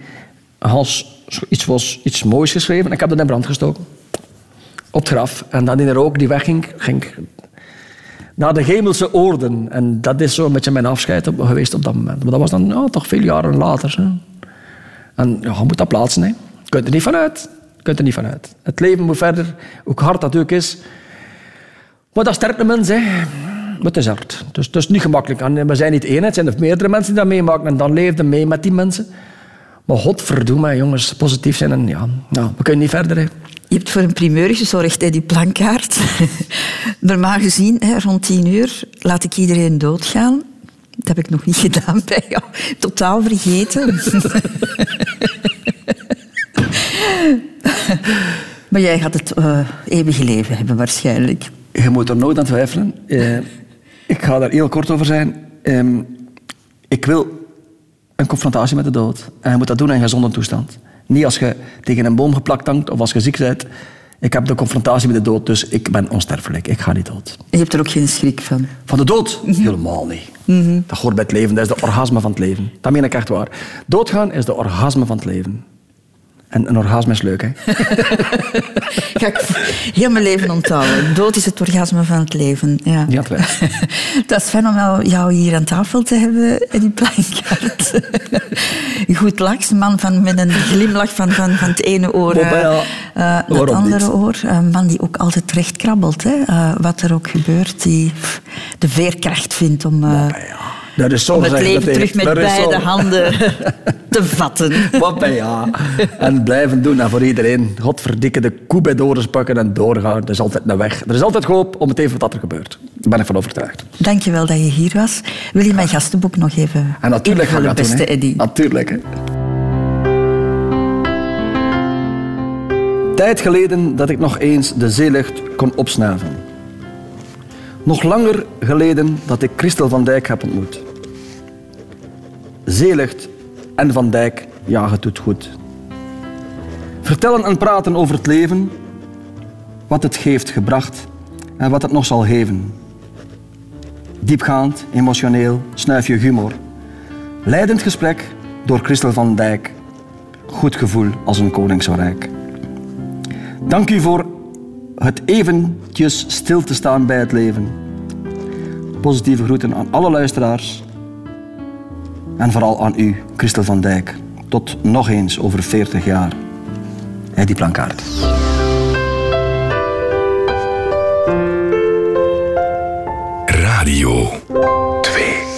Hans, iets, was, iets moois geschreven. Ik heb dat in brand gestoken. Op het graf. En dan in de rook die wegging, ging naar de hemelse oorden. En dat is zo een beetje mijn afscheid geweest op dat moment. Maar dat was dan ja, toch veel jaren later. Hè. En ja, moet dat plaatsen. Hè. Je kunt er niet vanuit. Je kunt er niet vanuit. Het leven moet verder, hoe hard dat ook is. Maar dat sterkt de mens. Hè. Maar het is hard. Dus het is niet gemakkelijk. En we zijn niet één. Het zijn er meerdere mensen die dat meemaken. En dan leef je mee met die mensen. Maar godverdomme, jongens, positief zijn en ja, nou, we kunnen niet verder. Je hebt voor een primeur gezorgd, hè, die plankaart. [laughs] Normaal gezien, hè, rond tien uur, laat ik iedereen doodgaan. Dat heb ik nog niet [laughs] gedaan bij jou. Totaal vergeten. [laughs] maar jij gaat het uh, eeuwige leven hebben, waarschijnlijk. Je moet er nooit aan twijfelen. Uh, ik ga daar heel kort over zijn. Uh, ik wil een confrontatie met de dood. En je moet dat doen in een gezonde toestand. Niet als je tegen een boom geplakt hangt of als je ziek bent. Ik heb de confrontatie met de dood, dus ik ben onsterfelijk. Ik ga niet dood. Je hebt er ook geen schrik van? Van de dood? Mhm. Helemaal niet. Mhm. Dat hoort bij het leven. Dat is de orgasme van het leven. Dat meen ik echt waar. Doodgaan is de orgasme van het leven. En een orgasme is leuk, hè? [laughs] Ga ik heel mijn leven onthouden. Dood is het orgasme van het leven. Ja, ja [laughs] dat is fijn om jou hier aan tafel te hebben, die Plankaart. [laughs] Goed laks, een man van, met een glimlach van, van, van het ene oor uh, naar het andere oor. Een man die ook altijd recht krabbelt. Hè? Uh, wat er ook gebeurt, die de veerkracht vindt om... Uh, dat is om het leven terug met beide handen te vatten. [laughs] Wat ben ja. En blijven doen. En voor iedereen, godverdikke, de koe bij dorens pakken en doorgaan. Er is altijd een weg. Er is altijd hoop om het even wat er gebeurt. Daar ben ik van overtuigd. Dankjewel dat je hier was. Wil je mijn gastenboek nog even En natuurlijk ga ik dat beste doen, Eddie. Natuurlijk. Hè. Tijd geleden dat ik nog eens de zeelucht kon opsnuiven. Nog langer geleden dat ik Christel van Dijk heb ontmoet. Zeelucht en Van Dijk, ja, het doet goed. Vertellen en praten over het leven, wat het heeft gebracht en wat het nog zal geven. Diepgaand, emotioneel, snuifje humor. Leidend gesprek door Christel van Dijk. Goed gevoel als een koning zo rijk. Dank u voor het eventjes stil te staan bij het leven. Positieve groeten aan alle luisteraars. En vooral aan u, Christel van Dijk. Tot nog eens over 40 jaar. die Plankaart. Radio 2